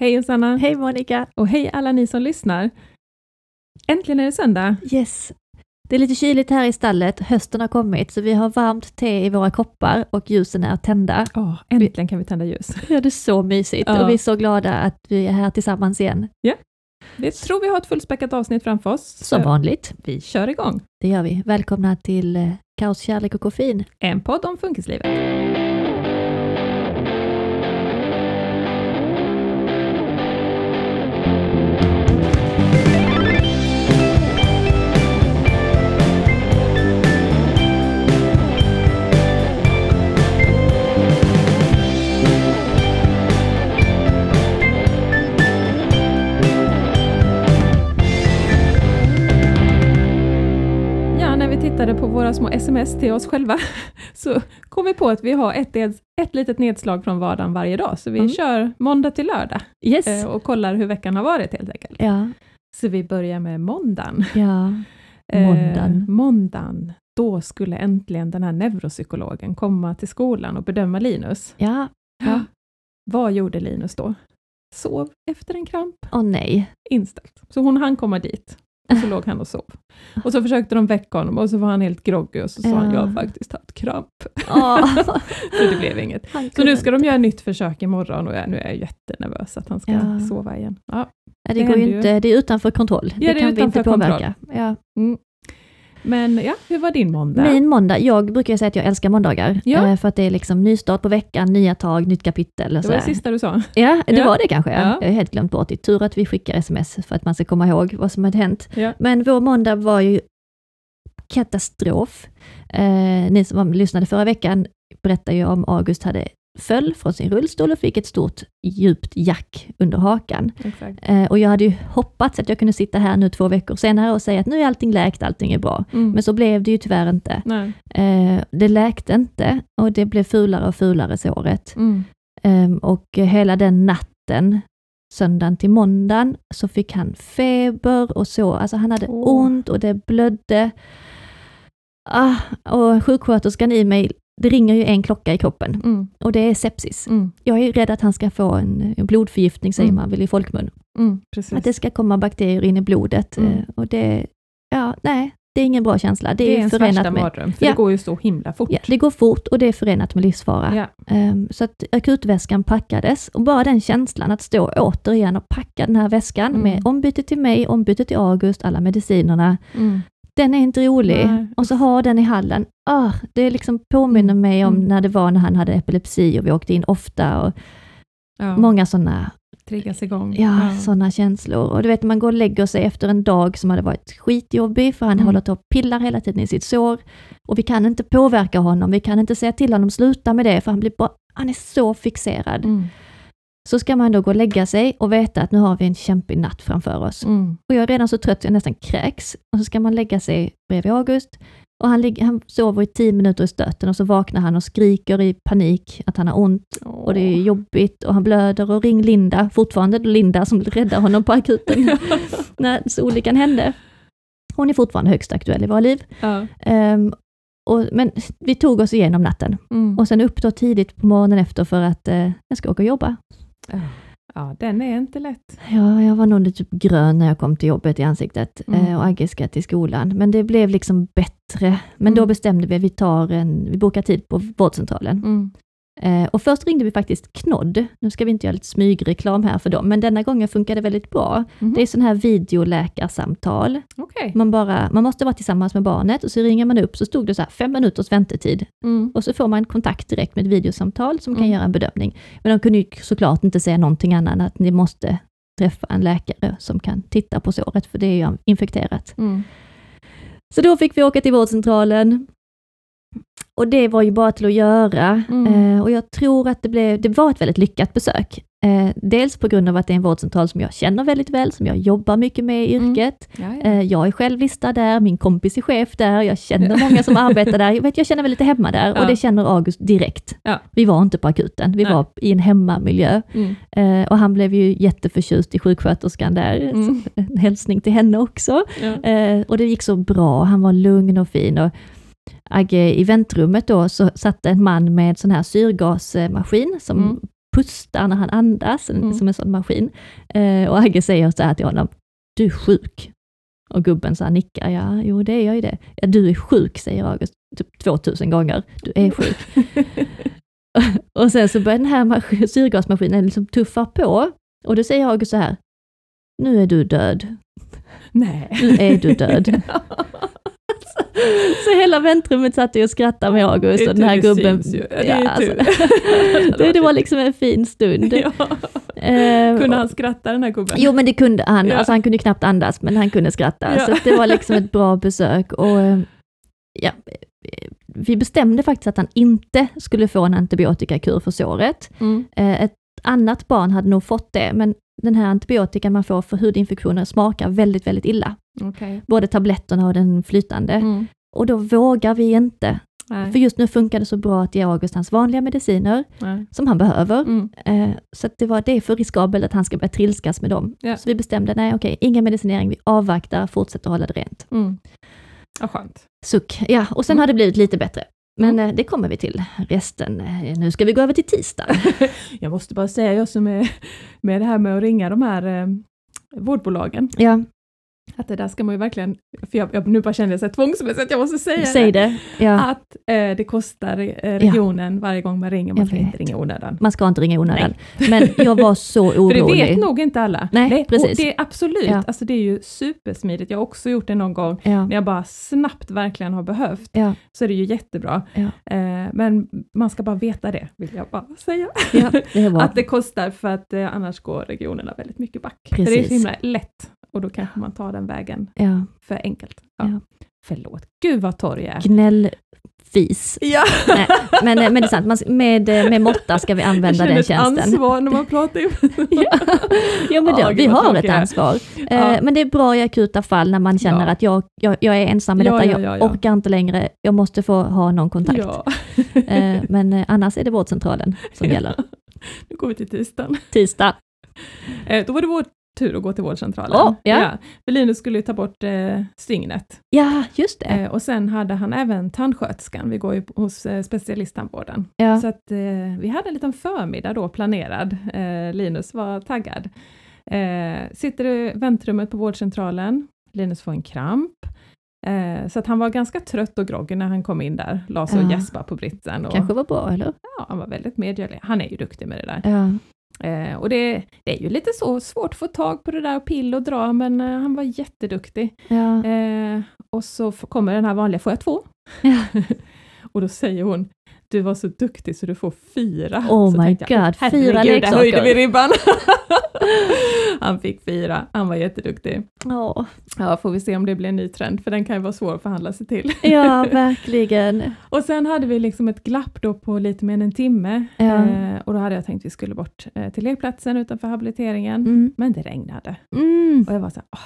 Hej Sanna! Hej Monica! Och hej alla ni som lyssnar! Äntligen är det söndag! Yes! Det är lite kyligt här i stallet, hösten har kommit, så vi har varmt te i våra koppar och ljusen är tända. Oh, äntligen kan vi tända ljus. Ja, det är så mysigt Ja. och vi är så glada att vi är här tillsammans igen. Vi tror vi har ett fullspäckat avsnitt framför oss. Som vanligt. vi kör igång! Det gör vi. Välkomna till eh, Kaos, kärlek och koffein. En podd om funkislivet. Tittade på våra små sms till oss själva så kom vi på att vi har ett, ett, litet nedslag från vardagen varje dag, så vi Mm. kör måndag till lördag Yes! eh, och kollar hur veckan har varit helt enkelt. Ja, Så vi börjar med måndagen. ja. Eh, Måndagen. måndagen. Då skulle äntligen den här neuropsykologen komma till skolan och bedöma Linus. Ja. Ja. Vad gjorde Linus då? Sov efter en kramp, Åh nej. inställt. Så hon hann komma dit, så låg han och sov. Och så försökte de väcka honom och så var han helt groggy och så sa han, Ja. jag har faktiskt haft kramp. Åh. Så det blev inget. Han Så nu ska de göra nytt försök imorgon och jag, nu är jag jättenervös att han ska Ja. sova igen. Ja. Ja, det, Det går ju inte, det är utanför kontroll. det är det kan vi inte utanför kontroll. påverka. Ja. Men ja, hur var din måndag? Min måndag, jag brukar säga att jag älskar måndagar, Ja. eh, för att det är liksom nystart på veckan, nya tag, nytt kapitel. Och det var det sista du sa. Ja, det Ja. var det kanske. Ja. Ja. Jag har helt glömt bort det. Tur att vi skickar sms för att man ska komma ihåg vad som hade hänt. Ja. Men vår måndag var ju katastrof. Eh, ni som lyssnade förra veckan berättade ju om August hade föll från sin rullstol och fick ett stort djupt jack under hakan. Eh, och jag hade ju hoppats att jag kunde sitta här nu två veckor senare och säga att nu är allting läkt, allting är bra. Mm. Men så blev det ju tyvärr inte. Eh, det läkte inte och det blev fulare och fulare såret. Mm. Ehm, och hela den natten, söndagen till måndagen, så fick han feber och så. Alltså han hade Åh. ont och det blödde. Ah, och sjuksköterskan i mig, det ringer ju en klocka i kroppen Mm. och det är sepsis. Mm. Jag är rädd att han ska få en en blodförgiftning, säger Mm. man väl i folkmun. Mm. Precis. Att det ska komma bakterier in i blodet. Mm. eh, Och det, ja, nej, det är ingen bra känsla. Det, det är är ens värsta förenat med mardröm, för Ja. det går ju så himla fort. Ja, det går fort och det är förenat med livsfara. Ja. Ehm, Så att akutväskan packades och bara den känslan att stå återigen och packa den här väskan Mm. med ombyte till mig, ombyte till August, alla medicinerna. Mm. Den är inte rolig. Nej. Och så ha den i hallen. Ah, det liksom påminner Mm. mig om Mm. när det var när han hade epilepsi och vi åkte in ofta och Ja. många sådana Triggas igång. ja, såna känslor. Och du vet, man går och lägger sig efter en dag som hade varit skitjobbig, för han Mm. håller på och pillar hela tiden i sitt sår. Och vi kan inte påverka honom, vi kan inte säga till honom, sluta med det, för han blir bara, han är så fixerad. Mm. Så ska man då gå och lägga sig och veta att nu har vi en kämpig natt framför oss. Mm. Och jag är redan så trött, jag nästan kräks. Och så ska man lägga sig bredvid August. Och han, ligger, han sover i tio minuter i stöten och så vaknar han och skriker i panik att han har ont och det är jobbigt och han blöder och ring Linda, fortfarande Linda som räddar honom på akuten när olyckan hände. Hon är fortfarande högst aktuell i våra liv. ja. Ehm, och, men vi tog oss igenom natten Mm. och sen upp då tidigt på morgonen efter för att eh, jag ska åka och jobba. Ja, den är inte lätt. Ja, jag var nog lite typ grön när jag kom till jobbet i ansiktet Mm. eh, och Agge ska till skolan. Men det blev liksom bättre. Men då Mm. bestämde vi att vi tar en, vi bokar tid på vårdcentralen. Mm. Eh, och först ringde vi faktiskt Knodd. Nu ska vi inte göra lite smygreklam här för dem, men denna gången funkade det väldigt bra. Mhm. Det är sån här videoläkarsamtal. Okej. Man, bara, man måste vara tillsammans med barnet och så ringer man upp så stod det så här fem minuters väntetid. Mm. Och så får man kontakt direkt med ett videosamtal som kan Mm. göra en bedömning. Men de kunde ju såklart inte säga någonting annat än att ni måste träffa en läkare som kan titta på såret, för det är ju infekterat. Mm. Så då fick vi åka till vårdcentralen. Och det var ju bara till att göra. Mm. Eh, och jag tror att det, blev, det var ett väldigt lyckat besök. Eh, dels på grund av att det är en vårdcentral som jag känner väldigt väl, som jag jobbar mycket med i Mm. yrket. Ja, ja. Eh, jag är själv listad där, min kompis är chef där, jag känner många som arbetar där. Jag, vet, jag känner mig lite hemma där Ja. och det känner August direkt. Vi var inte på akuten, vi Nej. var i en hemmamiljö. Mm. Eh, och han blev ju jätteförtjust i sjuksköterskan där. Mm. En hälsning till henne också. Eh, och det gick så bra, han var lugn och fin. Och i väntrummet då så satt en man med sån här syrgasmaskin som Mm. pustar när han andas, en, Mm. som en sån maskin. Eh, och Agge säger så här till honom, du är sjuk. Och gubben så här nickar, ja, jo det är jag ju det. Ja, du är sjuk, säger August typ 2000 gånger. Du är sjuk. och sen så börjar den här maskin, syrgasmaskinen liksom tuffa på. Och då säger August så här, nu är du död. Nej. Nu är du död. Så hela väntrummet satt ju och skrattade med August och Det den här det gubben. Det Ja, ju alltså, det, det var liksom en fin stund. Ja. Eh, Kunde han skratta den här gubben? Jo men det kunde han, Ja. alltså han kunde knappt andas men han kunde skratta. Ja. Så det var liksom ett bra besök. Och, eh, ja, eh, vi bestämde faktiskt att han inte skulle få en antibiotikakur för såret. Mm. Ett annat barn hade nog fått det, men den här antibiotikan man får för hudinfektioner smakar väldigt, väldigt illa. Okej. Både tabletterna och den flytande. Mm. Och då vågar vi inte. Nej. För just nu funkar det så bra att ge August hans vanliga mediciner, Nej. som han behöver. Mm. Eh, Så det var det för riskabelt att han ska börja trilskas med dem. Ja. Så vi bestämde, nej okej, ingen medicinering, vi avvaktar, fortsätter hålla det rent. Mm. Ja, skönt. Suck. Ja, och sen Mm. har det blivit lite bättre. Men eh, det kommer vi till. Resten, eh, nu ska vi gå över till tisdag. Jag måste bara säga, jag som är med det här med att ringa de här eh, vårdbolagen, ja, att det där ska man ju verkligen, för jag, jag nu bara känner jag så tvångsmässigt, jag måste säga säg det. Ja, att eh, det kostar eh, regionen varje gång man ringer, man Jag ska inte vet. ringa i onödan. man ska inte ringa onödan. Men jag var så För det orolig. vet nog inte alla. Nej, och precis. det är absolut, Ja. alltså det är ju supersmidigt. Jag har också gjort det någon gång Ja, när jag bara snabbt verkligen har behövt, ja, så är det ju jättebra. Ja. Eh, men man ska bara veta det, vill jag bara säga. ja, det Att det kostar för att eh, annars går regionerna väldigt mycket back. För det är Precis. så himla lätt och då kanske man tar den vägen ja, för enkelt. Ja. Ja. Förlåt, gud vad torr jag är. gnällfis. Ja, Nej, men, eh, men det är sant, man, med, eh, med måtta ska vi jag använda känner den ett tjänsten. ansvar när man pratar. ja. ja, men det, Ja, vi har ett jag ansvar. Ja. Eh, Men det är bra i akuta fall när man känner att jag, jag, jag är ensam med detta, ja, jag ja, ja. orkar inte längre, jag måste få ha någon kontakt. Men annars är det vårdcentralen som gäller. Nu går vi till tisdagen. Tisdag. Då var det vår tur att gå till vårdcentralen. Åh, ja. För Linus skulle ju ta bort eh, stygnet. Ja, just det. Eh, och sen hade han även tandsköterskan, vi går ju hos eh, specialisttandvården. Ja. Så att eh, vi hade en liten förmiddag då planerad. Eh, Linus var taggad. Eh, sitter i väntrummet på vårdcentralen. Linus får en kramp. Eh, så att han var ganska trött och groggy när han kom in där. La sig och Ja. gäspade på britsen. Och, Kanske var bra, eller? ja, han var väldigt medgörlig. Han är ju duktig med det där. Ja. Eh, och det, det är ju lite så svårt att få tag på det där och pill och dra, men eh, han var jätteduktig. Ja. Eh, och så kommer den här vanliga, får jag två? Ja. och då säger hon, du var så duktig så du får fyra. Oh så my tänkte jag, God, fyra "Herregud, där leksaker." höjde vi ribban. han fick fyra, han var jätteduktig. Ja. Ja, får vi se om det blir en ny trend, för den kan ju vara svår att förhandla sig till. ja, verkligen. Och sen hade vi liksom ett glapp då på lite mer än en timme. Ja. Eh, och då hade jag tänkt att vi skulle bort eh, till lekplatsen utanför habiliteringen. Mm. Men det regnade. Mm. Och jag var så här, "Åh,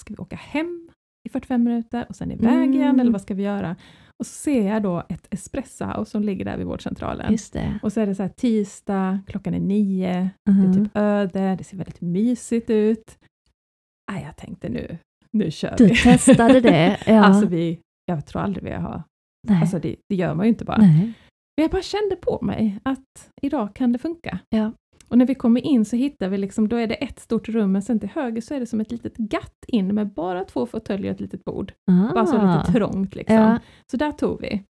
ska vi åka hem i 45 minuter och sen iväg Mm. igen, eller vad ska vi göra? Och så ser jag då ett espresso house som ligger där vid vårdcentralen. Just det. Och så är det så här tisdag, klockan är nio, det är Mhm. typ öde, det ser väldigt mysigt ut. Nej, jag tänkte nu, nu kör Du vi. testade det. Ja. Alltså vi, jag tror aldrig vi har, Nej. alltså det, det gör man ju inte bara. Nej. Men jag bara kände på mig att idag kan det funka. Ja. Och när vi kommer in så hittar vi liksom, då är det ett stort rum, men sen till höger så är det som ett litet gatt in med bara två fåtöljer och ett litet bord. Bara så Ah. lite trångt liksom. Ja. Så där tog vi.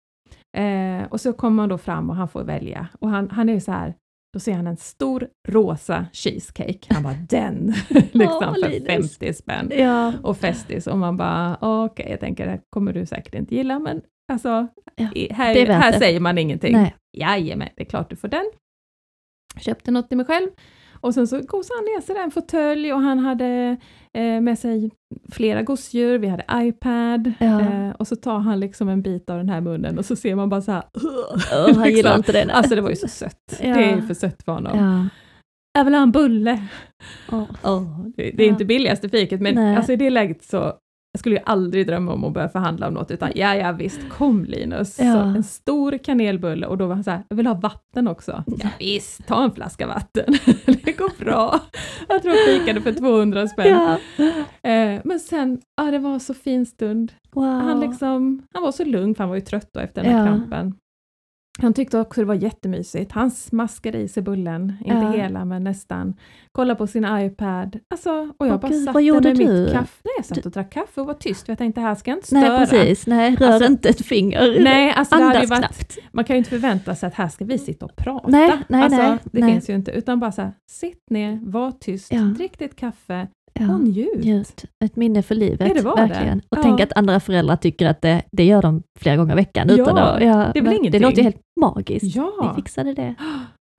Eh, och så kommer man då fram och han får välja. Och han, han är ju så här, då ser han en stor rosa cheesecake. Han bara den! liksom för Linus. 50 spänn. Ja. Och Festis och man bara okej, jag tänker det här kommer du säkert inte gilla men alltså Ja, här, här säger man ingenting. Nej. Jajamän, det är klart du får den. Köpte något till mig själv. Och sen så gosade han ner sig där en fåtölj och han hade eh, med sig flera gosedjur, vi hade iPad Ja. eh, och så tar han liksom en bit av den här munnen och så ser man bara så här. Åh, han gillar liksom. inte det. nej. Alltså det var ju så sött. Ja. Det är för sött för honom. ja. Jag vill ha en bulle. Åh. Det, det är inte billigaste fiket men Nej. alltså i det läget så jag skulle ju aldrig drömma om att börja förhandla om något utan ja, ja visst, kom Linus. Ja. Så en stor kanelbulle och då var han så här, jag vill ha vatten också. Ja, visst, ta en flaska vatten. det går bra. Jag tror jag fikade för 200 spänn. Ja. Eh, men sen, ja det var en så fin stund. Wow. Han, liksom, han var så lugn för han var ju trött då efter den här Ja. krampen. Han tyckte också det var jättemysigt. Han smaskade i sig bullen, inte Ja. hela men nästan. Kollade på sin iPad. Alltså, och jag Åh, bara gud, satt vad gjorde med du? mitt kaffe. Nej, jag satt och drack kaffe och var tyst. för Jag tänkte, här ska jag inte Nej, störa. precis. Nej, rör Alltså- inte ett finger. Nej, alltså Andas varit, knappt. man kan ju inte förvänta sig att här ska vi sitta och prata. Nej, nej, alltså, nej, det nej. finns ju inte. Utan bara så här, sitt ner, var tyst, Ja. drick ditt kaffe Ja. njut. Ett minne för livet, Ja, det var verkligen. det. Och Ja. tänk att andra föräldrar tycker att det, det gör de flera gånger i veckan. Utan Ja, att, ja, det är väl men ingenting. Det låter ju helt magiskt. Ja. Ni fixade det.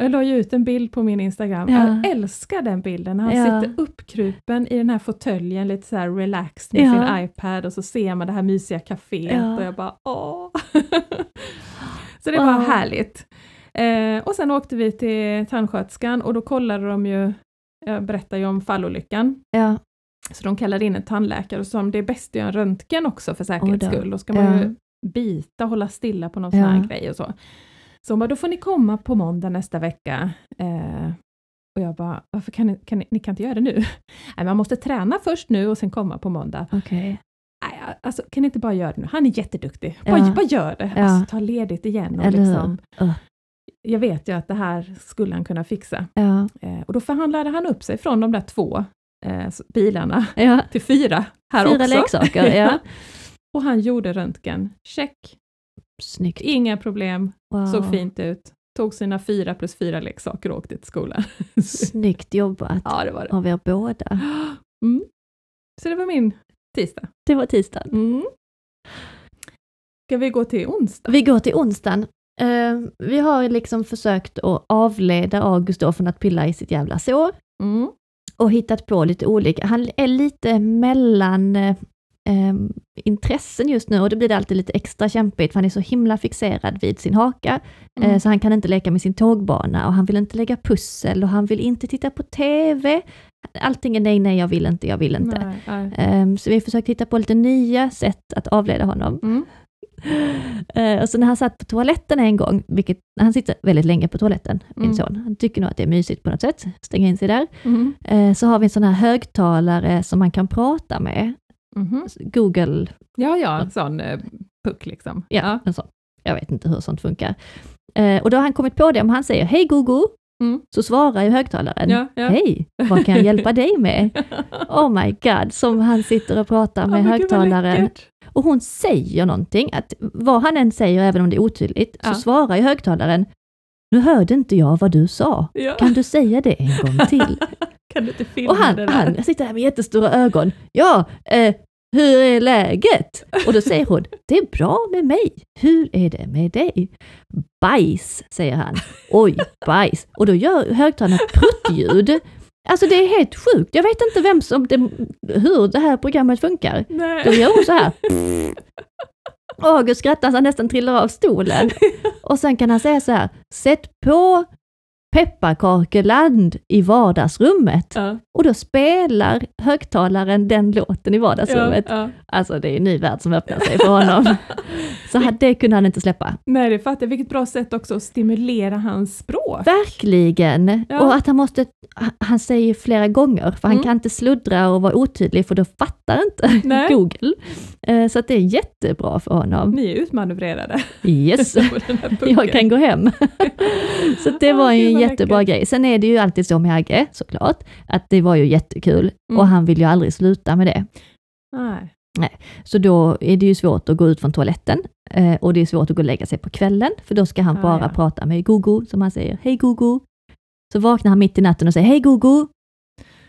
Jag la ju ut en bild på min Instagram. Ja. Jag älskar den bilden. när Han Ja. sitter uppkrupen i den här fåtöljen, lite så här relaxed med Ja. sin iPad och så ser man det här mysiga kaféet och jag bara åh. så det var Wow. härligt. Eh, och sen åkte vi till tandsköterskan och då kollade de ju, jag berättade ju om fallolyckan, Ja, så de kallade in en tandläkare och sa om det är bäst att göra en röntgen också för säkerhets skull. Då ska man Ja. ju bita, hålla stilla på någon sån här Ja. grej och så. Så hon bara, då får ni komma på måndag nästa vecka. Eh, och jag bara, varför kan ni, kan ni, ni kan inte göra det nu? Nej, man måste träna först nu och sen komma på måndag. okej. Nej, alltså kan ni inte bara göra det nu? Han är jätteduktig. Bara, Ja. bara gör det. Ja. Alltså, ta ledigt igen. Och Eller liksom, Ja. Jag vet ju att det här skulle han kunna fixa. Ja. Eh, och då förhandlade han upp sig från de där två eh, bilarna Ja. till fyra här Fyra också. leksaker, ja. och han gjorde röntgen. Check, Snyggt. inga problem, Wow. såg fint ut. Tog sina fyra plus fyra leksaker och åkte till skolan. Snyggt jobbat ja, det var det. av er båda. Mm. Så det var min tisdag. Det var tisdag. Mm. Ska vi gå till onsdag? Vi går till onsdagen. Eh, vi har liksom försökt att avleda August då från att pilla i sitt jävla sår Mm. och hittat på lite olika. Han är lite mellan eh, em, intressen just nu och det blir det alltid lite extra kämpigt för han är så himla fixerad vid sin haka. Eh, Mm. så han kan inte leka med sin tågbana och han vill inte lägga pussel och han vill inte titta på TV. Allting är nej, nej, jag vill inte, jag vill inte. Nej, nej. Em, så vi har försökt hitta på lite nya sätt att avleda honom. Mm. Eh, och så när han satt på toaletten en gång, vilket han sitter väldigt länge på toaletten, min Mm. son, han tycker nog att det är mysigt på något sätt, stänga in sig där. Mm. Eh, så har vi en sån här högtalare som man kan prata med, Mhm. Google, Ja, ja, en sån eh, puck liksom. ja, en sån. Jag vet inte hur sånt funkar. Och då har han kommit på det, om han säger hej Gogo, Mm. så svarar ju högtalaren, Ja, ja. hej, vad kan jag hjälpa dig med? Oh my god, som han sitter och pratar med Ja, högtalaren. Och hon säger någonting, att vad han än säger, även om det är otydligt, Ja. så svarar ju högtalaren, nu hörde inte jag vad du sa. Ja. Kan du säga det en gång till? Kan du inte filma Och han, det där? han sitter här med jättestora ögon. Ja, eh, hur är läget? Och då säger hon, det är bra med mig. Hur är det med dig? Bajs, säger han. Oj, bajs. Och då gör högtalaren ett pruttljud. Alltså det är helt sjukt. Jag vet inte vem som, det, hur det här programmet funkar. Då Nej. gör hon så här. August skrattar så han nästan trillar av stolen. Och sen kan han säga så här, sätt på Pepparkakeland i vardagsrummet. Ja, Och då spelar högtalaren den låten i ja, vardagsrummet. ja. Alltså det är en ny värld som öppnar sig för honom. Så det kunde han inte släppa. Nej, det fattar jag. Vilket bra sätt också att stimulera hans språk. Verkligen! Ja. Och att han måste, han säger flera gånger, för han Mm. kan inte sluddra och vara otydlig, för då fattar inte Nej. Google. Eh, Så att det är jättebra för honom. Ni är utmanövrerade. Yes! Jag kan gå hem. så det var en jättebra grej. Sen är det ju alltid så med Agge, såklart, att det var ju jättekul Mm. och han vill ju aldrig sluta med det. Nej. Så då är det ju svårt att gå ut från toaletten eh, och det är svårt att gå och lägga sig på kvällen, för då ska han Ah, bara ja. prata med Gogo, som han säger, hej Gogo. Så vaknar han mitt i natten och säger, hej Gogo.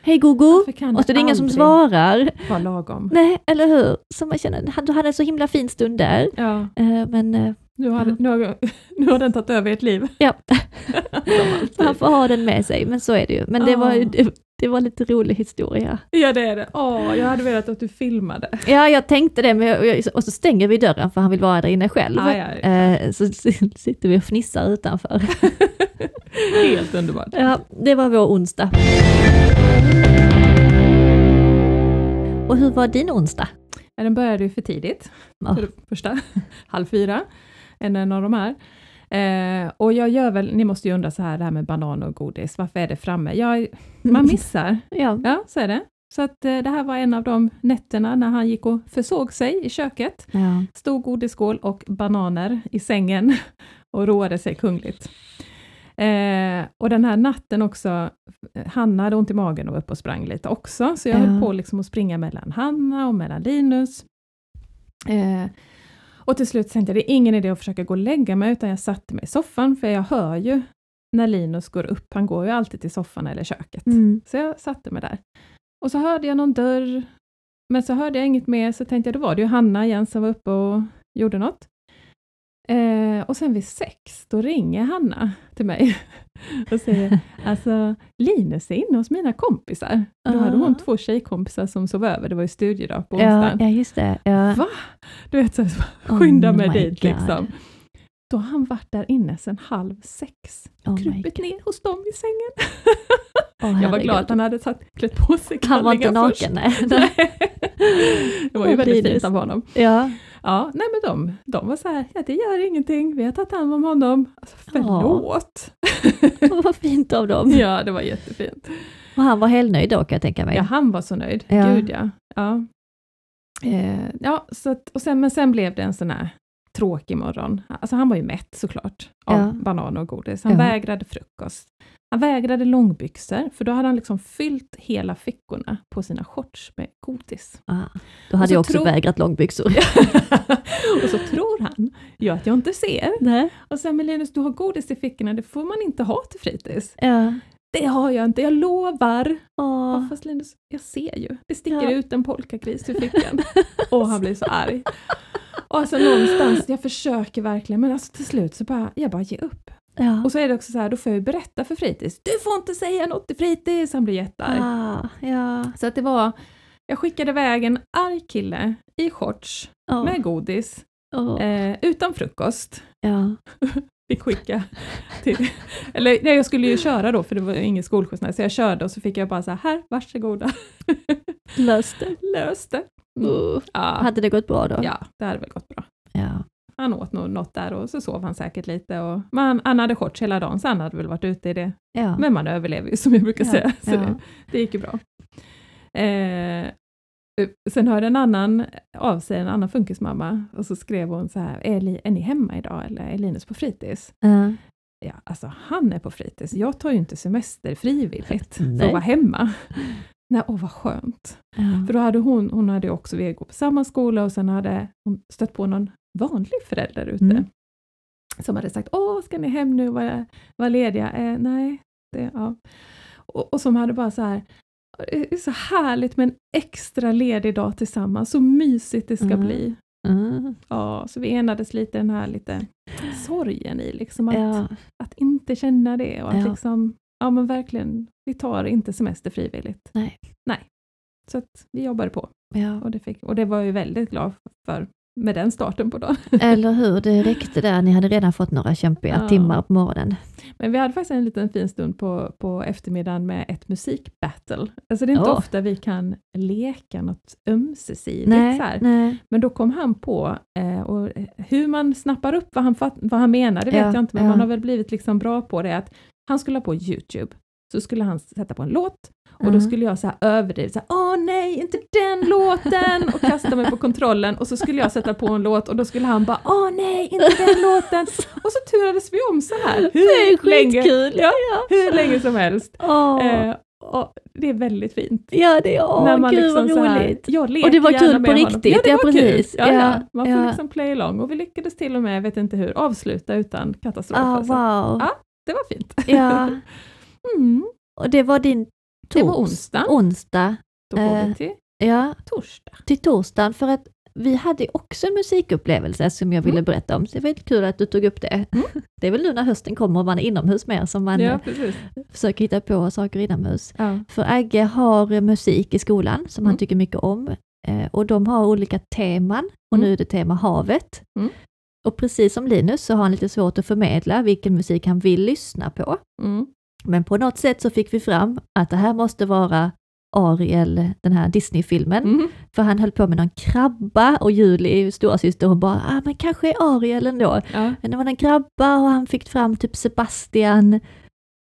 Hej Gogo. Och så är det ingen som svarar. vara lagom? Nej, eller hur? Så man känner, du hade en så himla fin stund där. Ja, Eh, Men eh, nu har, Ja. nu, har, nu har den tagit över ert liv. Ja. Han får ha den med sig, men så är det ju. Men det, var, ju- Ah. Det, var lite rolig historia. Ja, det är det. Åh, jag hade velat att du filmade. Ja, jag tänkte det, men jag, och så stänger vi dörren för han vill vara där inne själv. Ah, ja, ja. Eh, Så sitter vi och fnissar utanför. Helt underbart. Ja, det var vår onsdag. Och hur var din onsdag? Ja, den började ju för tidigt, för första. Halv fyra, en av de här. Eh, och jag gör väl, ni måste ju undra så här, det här med banan och godis, varför är det framme? Jag, man missar, Ja, ja så är det. Så att eh, det här var en av de nätterna när han gick och försåg sig i köket. ja. Stor godisskål och bananer i sängen. och roade sig kungligt. Eh, och den här natten också, Hanna hade ont i magen och var uppe och sprang lite också, så jag Ja. höll på liksom att springa mellan Hanna och mellan Linus. Eh, och till slut tänkte jag, det är ingen idé att försöka gå och lägga mig, utan jag satte mig i soffan, för jag hör ju när Linus går upp, han går ju alltid till soffan eller köket. Mm. Så jag satte mig där. Och så hörde jag någon dörr, men så hörde jag inget mer, så tänkte jag, då var det ju Hanna igen som var uppe och gjorde något. Eh, och sen vid sex, då ringer Hanna till mig och säger, alltså Linus är inne hos mina kompisar. Då hade hon Ah. två tjejkompisar som sov över, det var ju studiedag på Ja, onsdagen. ja, just det. Ja. Va? Du vet, så här, skynda Oh mig dit God. liksom. Då har han varit där inne sedan halv sex, Oh krupit ner hos dem i sängen. Åh, Jag var glad att han hade satt, klätt på sig Han var inte kallingar först. naken, nej. Det var ju Åh, väldigt Linus. fint av honom. Ja. Ja, nej men de, de var så här, ja det gör ingenting, vi har tagit hand om honom. Alltså, förlåt. Åh, vad fint av dem. Ja, det var jättefint. Och han var helnöjd då kan jag tänka mig. Ja, han var så nöjd. Ja. Gud ja. Ja, eh, ja så att, och sen, men sen blev det en sån här tråkig morgon. Alltså han var ju mätt såklart av Ja. banan och godis. Han Ja. vägrade frukost. Han vägrade långbyxor, för då hade han liksom fyllt hela fickorna på sina shorts med godis. Ah, då hade jag också tror- vägrat långbyxor. och så tror han ju att jag inte ser. Nej. Och sen, men Linus, du har godis i fickorna, det får man inte ha till fritids. Ja. Det har jag inte, jag lovar. Åh. Ja, fast Linus, jag ser ju. Det sticker Ja. ut en polkagris ur fickan. och han blir så arg. Och alltså någonstans, jag försöker verkligen, men alltså till slut så bara, jag bara ger upp. Ja. Och så är det också så här, då får jag ju berätta för fritids. Du får inte säga något till fritids! Han blir jättearg. Ah, ja. Så att det var, jag skickade iväg en arg kille i shorts Åh. med godis, Åh. eh, utan frukost. Ja. fick skicka till... Eller nej, jag skulle ju köra då, för det var ingen skolskjuts, så jag körde och så fick jag bara så här, här varsågoda, Löst det. lös det. Mm. Uh. Ja, Hade det gått bra då? ja, det hade väl gått bra. Ja. Han åt nog något där och så sov han säkert lite. Och, men han hade shorts hela dagen, så han hade väl varit ute i det. ja. Men man överlever ju som jag brukar Ja, säga, så ja. det, det gick ju bra. Eh, sen hörde en annan av sig, en annan funkismamma, och så skrev hon så här, är, Li- är ni hemma idag eller är Linus på fritids? Ja. Ja, alltså han är på fritids. Jag tar ju inte semester frivilligt för att vara hemma. Nej, åh vad skönt. Ja. För då hade hon, hon hade också gå på samma skola och sen hade hon stött på någon vanlig förälder ute. Mm. Som hade sagt, åh ska ni hem nu och vara, vara lediga? Eh, nej, det, ja. Och, och som hade bara så här, det är så härligt med en extra ledig dag tillsammans, så mysigt det ska Mm. bli. Mm. Ja, så vi enades lite den här lite sorgen i liksom att Ja. att inte känna det och att Ja. liksom, ja men verkligen, vi tar inte semester frivilligt. Nej. Nej. Så att vi jobbade på Ja. och det, fick, och det var jag ju väldigt glad för med den starten på dagen. Eller hur, det räckte där. Ni hade redan fått några kämpiga Ja. timmar på morgonen. Men vi hade faktiskt en liten fin stund på, på eftermiddagen med ett musikbattle. Alltså det är inte Åh. ofta vi kan leka något ömsesidigt. så Nej, här. nej. Men då kom han på, eh, och hur man snappar upp vad han, vad han menar, det vet Ja, jag inte, men ja. man har väl blivit liksom bra på det, att han skulle ha på Youtube, så skulle han sätta på en låt, och då Mm. skulle jag så här överdriva, så här, åh nej, inte den låten, och kasta mig på kontrollen, och så skulle jag sätta på en låt, och då skulle han bara, åh nej, inte den låten, och så turades vi om så här, hur länge, ja, hur länge som helst. Åh. Eh, och det är väldigt fint. ja, det är åh, När man gud liksom vad här, roligt. leker Och det var kul på riktigt, Ja, det ja, var precis. Kul. Ja, ja. Ja, Man får ja. liksom play along och vi lyckades till och med, jag vet inte hur, avsluta utan katastrof. Ah, alltså. wow. Ja. Det var fint. Ja, Mm. och det var din Det var onsdag. onsdag. Då går Eh, vi till Ja, torsdag. till torsdagen för att vi hade också en musikupplevelse som jag ville Mm. berätta om, så det var lite kul att du tog upp det. Det är väl nu när hösten kommer och man är inomhus mer som man Ja, eh, försöker hitta på saker inomhus. Ja. För Agge har eh, musik i skolan som han Mm. tycker mycket om eh, och de har olika teman och Mm. nu är det tema havet. Mm. Och precis som Linus så har han lite svårt att förmedla vilken musik han vill lyssna på. Men på något sätt så fick vi fram att det här måste vara Ariel, den här Disney-filmen. Mm. För han höll på med någon krabba och Julie, storasyster, hon bara, ah, men kanske är Ariel ändå. Ja. Men det var en krabba och han fick fram typ Sebastian.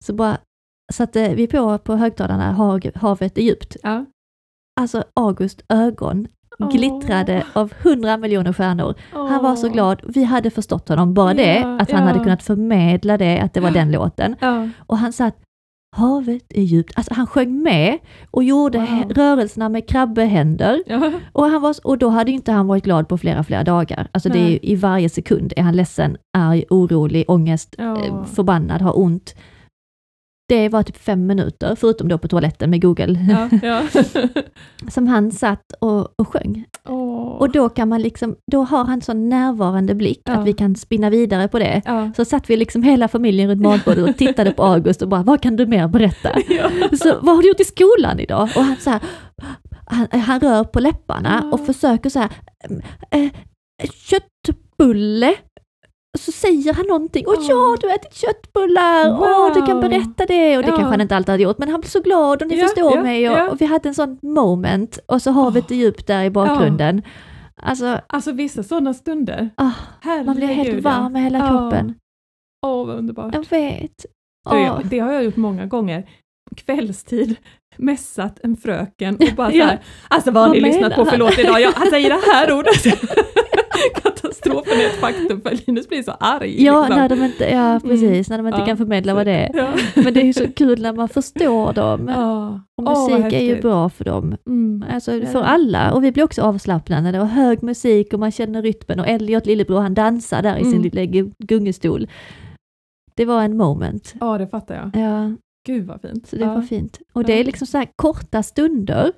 Så bara satte vi på på högtalarna, "Hag- havet är djupt. Ja. Alltså August ögon. Glittrade av hundra miljoner stjärnor. Han var så glad. Vi hade förstått honom, bara det, att han hade kunnat förmedla det, att det var den låten. Och han satt, havet är djupt. Alltså han sjöng med och gjorde Wow. rörelserna med krabbehänder. Ja. Och, han var, och då hade inte han varit glad på flera, flera dagar. Alltså det är i varje sekund är han ledsen, arg, orolig, ångest, Ja. eh, förbannad, har ont. Det var typ fem minuter, förutom då på toaletten med Google, Ja. Ja. som han satt och, och sjöng. Åh. Och då kan man liksom, då har han sån närvarande blick Ja. att vi kan spinna vidare på det. Så satt vi liksom hela familjen runt matbordet och tittade på August och bara, vad kan du mer berätta? Så vad har du gjort i skolan idag? Och han så här, han, han rör på läpparna och försöker så här, eh, köttbulle. Så säger han någonting, åh Ja. du har ätit köttbullar, åh du kan Wow. berätta det. Och det Ja. kanske han inte alltid hade gjort, men han blev så glad och ni Ja, förstår ja, mig. Och, och vi hade en sån moment och så havet är djupt där i bakgrunden. Alltså, Alltså vissa sådana stunder. ah, Herregud, man blir helt varm i hela Ja. kroppen. Åh, vad underbart. Jag vet. Jag- Det har jag gjort många gånger. Kvällstid, mässat en fröken och bara så Ja. här, alltså vad har ni lyssnat på han? för låt idag? Ja, han säger det här ordet. Katastrofen är ett faktum för Linus blir så arg. Ja, liksom. när de inte, ja precis, när de inte Ja. kan förmedla vad det är. Ja. Men det är ju så kul när man förstår dem. Ja. Och musik är ju bra för dem. Mm. Alltså för alla. Och vi blir också avslappnade och hög musik och man känner rytmen och Elliot lillebror han dansar där i sin Mm. lilla gu- gungestol. Det var en moment. Ja, det fattar jag. Ja, Gud vad fint. så det ja. var fint. Och det är liksom så här korta stunder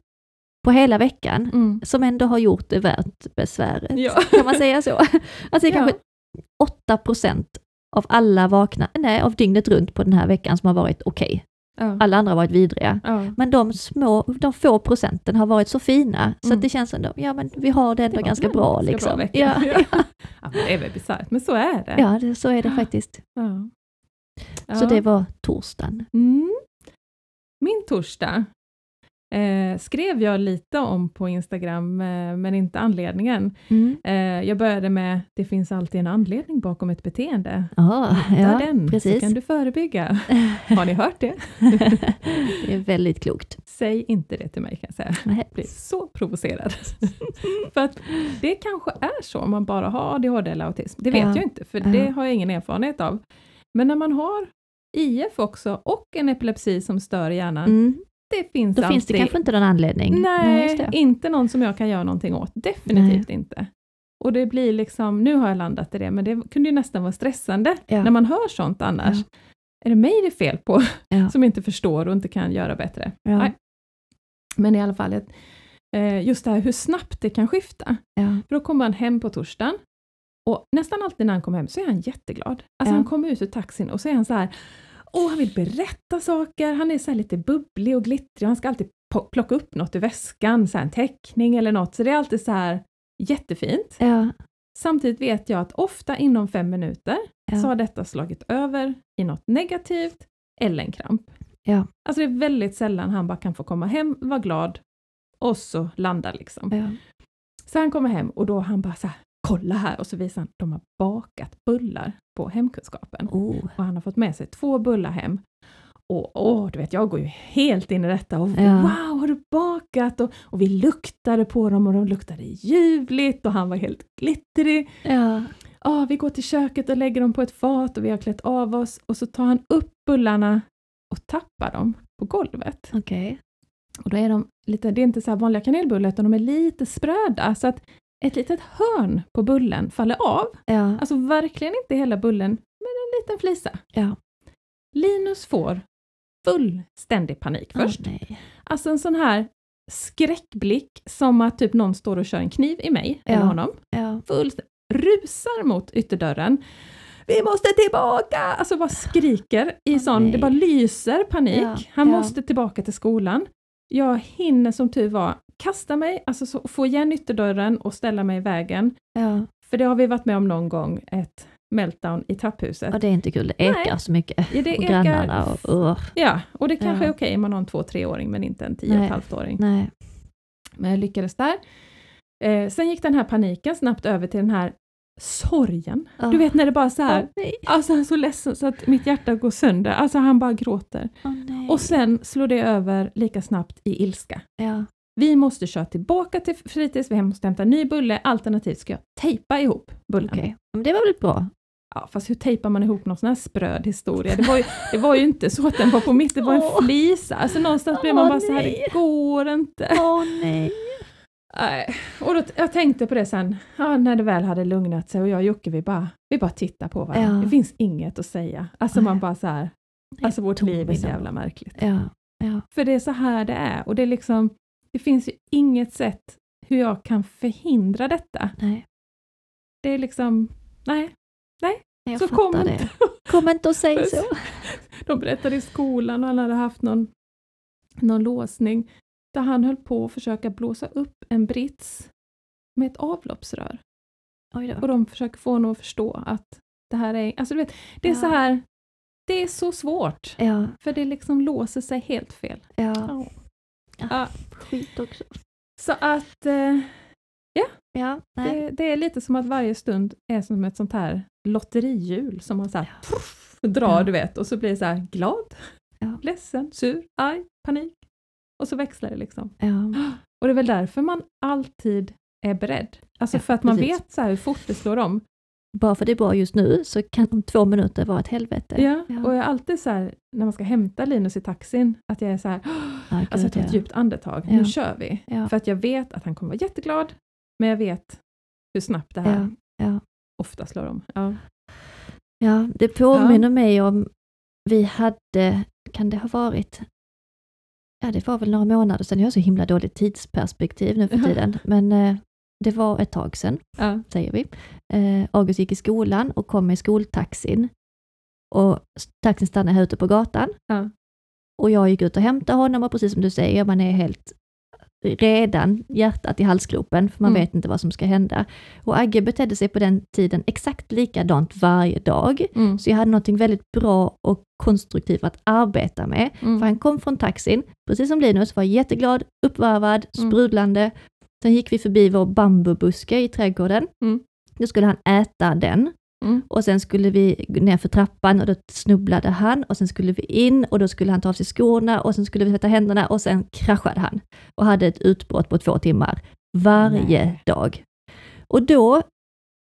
på hela veckan Mm. som ändå har gjort det värt besväret. Ja. Kan man säga så? Alltså det är kanske 8 procent av alla vakna, nej av dygnet runt på den här veckan som har varit okej. Ja. Alla andra har varit vidriga. Ja. Men de små, de få procenten har varit så fina så Mm. det känns ändå, ja men vi har det ändå Det ganska bra ganska liksom. bra ja, Ja. det är väl bisarrt, men så är det. ja det, så är det faktiskt. Så det var torsdagen. Mm. Min torsdag eh, skrev jag lite om på Instagram, eh, men inte anledningen. Mm. Eh, jag började med, det finns alltid en anledning bakom ett beteende. Ja, Hitta ja den, så precis. kan du förebygga. Har ni hört det? det är väldigt klokt. Säg inte det till mig kan jag säga. Jag blir så provocerad. för att det kanske är så om man bara har ADHD eller autism. Det vet Ja. jag inte, för Ja. det har jag ingen erfarenhet av. Men när man har IF också och en epilepsi som stör hjärnan, Mm. Det finns Då alltid... finns det kanske inte någon anledning. Nej, just det. inte någon som jag kan göra någonting åt. Definitivt inte. Och det blir liksom, nu har jag landat i det, men det kunde ju nästan vara stressande Ja. när man hör sånt annars. Ja. Är det mig det är fel på, Ja. som inte förstår och inte kan göra bättre? Nej. Men i alla fall, eh, just det här hur snabbt det kan skifta. För då kommer han hem på torsdagen och nästan alltid när han kommer hem så är han jätteglad. Alltså han kommer ut ur taxin och så är han så här, åh han vill berätta saker, han är så lite bubblig och glittrig, han ska alltid plocka upp något ur väskan, så en teckning eller något, så det är alltid så här jättefint. Ja. Samtidigt vet jag att ofta inom fem minuter Ja. så har detta slagit över i något negativt eller en kramp. Ja. Alltså det är väldigt sällan han bara kan få komma hem, vara glad och så landa liksom. Ja. Så han kommer hem och då han bara så här, kolla här och så visar han, de har bakat bullar på hemkunskapen. Oh. Och han har fått med sig två bullar hem. Och åh, du vet, jag går ju helt in i detta och Ja. wow, har du bakat? Och, och vi luktade på dem och de luktade ljuvligt och han var helt glittrig. Ja. Ah, vi går till köket och lägger dem på ett fat och vi har klätt av oss och så tar han upp bullarna och tappar dem på golvet. Okej. Och då är de lite, det är inte så vanliga kanelbullar utan de är lite spröda så att ett litet hörn på bullen faller av. Ja. Alltså verkligen inte hela bullen, men en liten flisa. Ja. Linus får fullständig panik först. Åh, nej. Alltså en sån här skräckblick som att typ någon står och kör en kniv i mig Ja. eller honom. Ja. Fullständigt rusar mot ytterdörren. Vi måste tillbaka! Alltså bara skriker i Åh, sån, nej. det bara lyser panik. Ja, Han måste tillbaka till skolan. Jag hinner som tur var kasta mig, alltså så, få igen ytterdörren och ställa mig i vägen. Ja. För det har vi varit med om någon gång, ett meltdown i trapphuset. Och det är inte kul, det ekar Nej. så mycket. Ja, det och ekar- grannarna och uh, Ja, och det kanske Ja. är okej om man har en två treåring men inte en tio och halvt-åring. Nej. Men jag lyckades där. Eh, sen gick den här paniken snabbt över till den här sorgen. Åh. Du vet när det bara så här, nej. alltså han är så ledsen så att mitt hjärta går sönder. Alltså han bara gråter. Nej. Och sen slår det över lika snabbt i ilska. ja. Vi måste köra tillbaka till fritids, vi måste hämta ny bulle, alternativt ska jag tejpa ihop bullen. Men det var väl bra? Ja, fast hur tejpar man ihop någon sån här spröd historia? Det var ju, det var ju inte så att den var på mitt, det var en flisa. Alltså någonstans blev man bara så här, det går inte. Åh nej. Nej. Och då, jag tänkte på det sen, ja, när det väl hade lugnat sig och jag och Jocke, vi bara, vi bara tittar på varandra. Ja. Det finns inget att säga. Alltså man bara så här, alltså vårt liv är så inom. jävla märkligt. Ja, ja. För det är så här det är och det är liksom, det finns ju inget sätt hur jag kan förhindra detta. Nej. Det är liksom, nej, Jag så fattar kom det. inte. Kom inte och säg så. De berättade i skolan och han hade haft någon, någon låsning där han höll på att försöka blåsa upp en brits med ett avloppsrör. Och de försöker få honom att förstå att det här är, alltså du vet, det är Ja. så här, det är så svårt. Ja, För det liksom låser sig helt fel. ja. Ja. Skit också. Så att eh, Ja, nej. det, det är lite som att varje stund är som ett sånt här lotterihjul som man så här, puff, drar Ja. du vet och så blir det så här glad, Ja. ledsen, sur, arg, panik. Och så växlar det liksom. Ja. Och det är väl därför man alltid är beredd. Alltså Ja, för att man precis. vet så här hur fort det slår om. Bara för det är bra just nu så kan om två minuter vara ett helvete. Ja. Ja. Och jag är alltid så här, när man ska hämta Linus i taxin, att jag är så här, Ja, alltså jag tar ett ja. djupt andetag, Ja. nu kör vi. För att jag vet att han kommer vara jätteglad, men jag vet hur snabbt det här ofta slår om. Ja. Ja, det påminner mig om, vi hade, kan det ha varit, ja det var väl några månader sedan, jag har så himla dåligt tidsperspektiv nu för tiden, men eh, det var ett tag sedan, Ja. säger vi. Eh, August gick i skolan och kom med skoltaxin. Och taxin stannade här ute på gatan. Ja. Och jag gick ut och hämtade honom och precis som du säger, man är helt redan hjärtat i halsgropen, för man Mm. vet inte vad som ska hända. Och Agge betedde sig på den tiden exakt likadant varje dag. Mm. Så jag hade något väldigt bra och konstruktivt att arbeta med. Mm. För han kom från taxin, precis som Linus, var jätteglad, uppvarvad, Mm. sprudlande. Sen gick vi förbi vår bambubuske i trädgården. Mm. Då skulle han äta den. Mm. Och sen skulle vi ner för trappan och då snubblade han och sen skulle vi in och då skulle han ta av sig skorna och sen skulle vi tvätta händerna och sen kraschade han och hade ett utbrott på två timmar varje Nej. dag. Och då,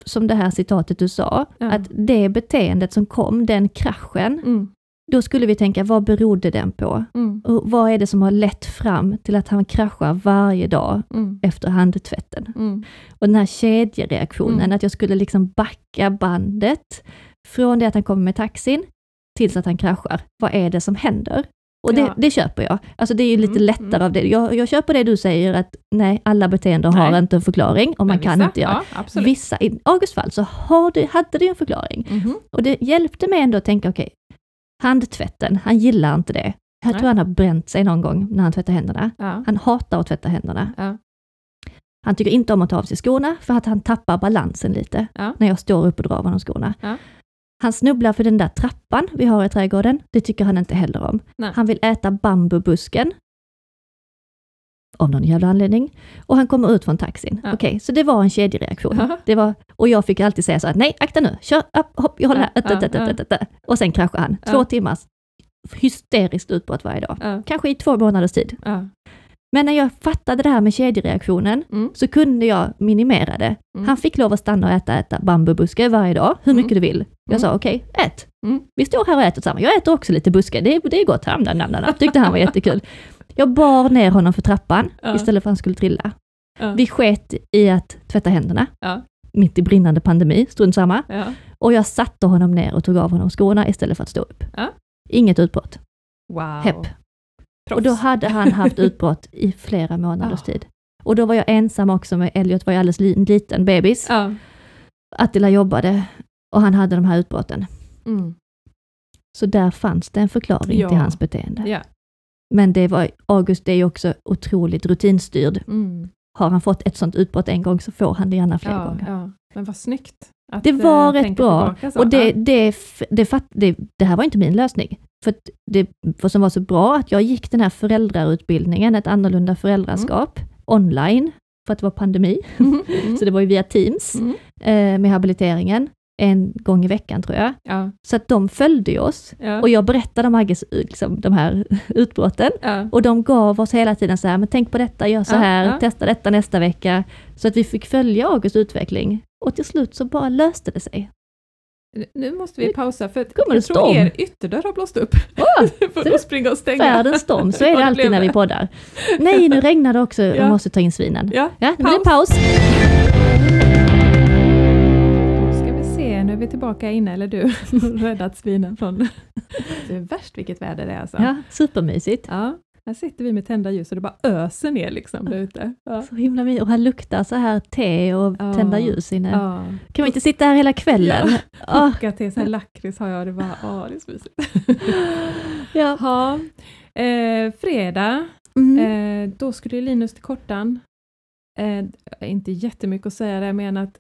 som det här citatet du sa, Ja. att det beteendet som kom, den kraschen, Mm. Då skulle vi tänka, vad berodde den på? Mm. Och vad är det som har lett fram till att han kraschar varje dag Mm. efter handtvätten? Mm. Och den här kedjereaktionen, Mm. att jag skulle liksom backa bandet från det att han kommer med taxin tills att han kraschar. Vad är det som händer? Och det, Ja. det köper jag. Alltså det är ju lite Mm, lättare mm. av det. Jag, jag köper det du säger att nej, alla beteenden har inte en förklaring och man Men kan vissa, inte göra. Ja. Vissa, i Augusts fall så har det, hade det en förklaring. Mhm. Och det hjälpte mig ändå att tänka, okej, handtvätten, han gillar inte det. Jag Nej. tror han har bränt sig någon gång när han tvättar händerna. Ja. Han hatar att tvätta händerna. Ja. Han tycker inte om att ta av sig skorna för att han tappar balansen lite Ja. när jag står upp och drar av honom skorna. Han snubblar för den där trappan vi har i trädgården. Det tycker han inte heller om. Nej. Han vill äta bambubusken. Av någon jävla anledning. Och han kommer ut från taxin. Ja. Okej, så det var en kedjereaktion. Ja. Det var, och jag fick alltid säga så att nej, akta nu, kör, upp, hopp, jag håller här. Ja, ett, ett, ett. Och sen kraschar han. Två timmars hysteriskt utbrott varje dag. Kanske i två månaders tid. Men när jag fattade det här med kedjereaktionen Mm. så kunde jag minimera det. Mm. Han fick lov att stanna och äta, äta bambubuske varje dag, hur mycket Mm. du vill. Jag Mm. sa okej, ät. Mm. Vi står här och äter tillsammans. Jag äter också lite buske, det, är- det är gott. Nam, nam, nam, nam. Tyckte han var jättekul. Jag bar ner honom för trappan Ja. istället för att han skulle trilla. Ja. Vi sket i att tvätta händerna. Ja. Mitt i brinnande pandemi, strunt samma. Och jag satte honom ner och tog av honom skorna istället för att stå upp. Inget utbrott. Wow. Hepp. Och då hade han haft utbrott i flera månaders tid. Och då var jag ensam också med Elliot, var ju alldeles li- liten bebis. Ja. Attila jobbade och han hade de här utbrotten. Mm. Så där fanns det en förklaring Ja. till hans beteende. Ja. Men det var, August är ju också otroligt rutinstyrd. Mm. Har han fått ett sånt utbrott en gång så får han det gärna fler Ja, gånger. ja. Men vad snyggt. Det var eh, rätt bra. Och det, det, det, fatt, det, det här var inte min lösning. För det vad som var så bra att jag gick den här föräldrautbildningen, ett annorlunda föräldraskap, online, för att det var pandemi. Mm. Mm. Så det var ju via Teams Mm. eh, med habiliteringen. En gång i veckan tror jag. Ja, Så att de följde ju oss ja, och jag berättade om Agges, liksom, de här utbrotten. ja. Och de gav oss hela tiden så här, men tänk på detta, gör så här, testa detta nästa vecka. Så att vi fick följa Augusts utveckling. Och till slut så bara löste det sig. Nu måste vi pausa för att kommer jag tror er ytterdörr har blåst upp. Åh, för att springa och stänga. världens storm, så är det alltid när vi poddar. Nej, nu regnar det också, Ja. jag måste ta in svinen. Ja, Ja, det paus. Vi tillbaka inne, eller du, räddat svinen från... Det är värst vilket väder det är alltså. Ja, supermysigt. Ja, här sitter vi med tända ljus och det bara öser ner liksom där ute. Ja. Så himla mysigt. Och här luktar så här te och Ja. tända ljus inne. Ja. Kan vi inte sitta här hela kvällen? Ja. Koka till så här lakrits har jag, det var, åh det är så mysigt. Ja. Ja. Eh, fredag, Mm. eh, då skulle Linus till kortan. Eh, inte jättemycket att säga där, men att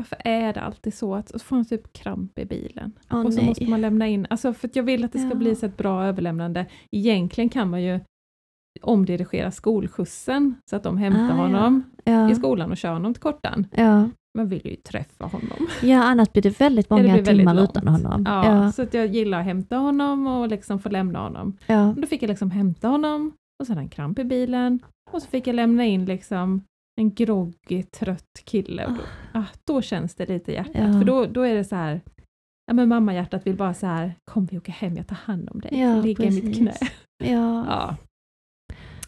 varför är det alltid så att så får han typ kramp i bilen? Åh, och så nej. måste man lämna in, alltså för att jag vill att det ska Ja. bli så ett bra överlämnande. Egentligen kan man ju omdirigera skolskjutsen så att de hämtar Ah, ja. honom ja. i skolan och kör honom till kortan. Ja. Man vill ju träffa honom. ja, annars blir det väldigt Ja, det många väldigt timmar långt. utan honom. Ja, Ja. Så att jag gillar att hämta honom och liksom få lämna honom. Ja. Då fick jag liksom hämta honom och så hade han kramp i bilen och så fick jag lämna in liksom en groggy, trött kille. Och då, ah, då känns det lite i hjärtat, Ja. för då, då är det så här Ja men mamma-hjärtat vill bara så här, kom vi åker hem, jag tar hand om dig, Ja, ligga i mitt knä. Ja. Ja.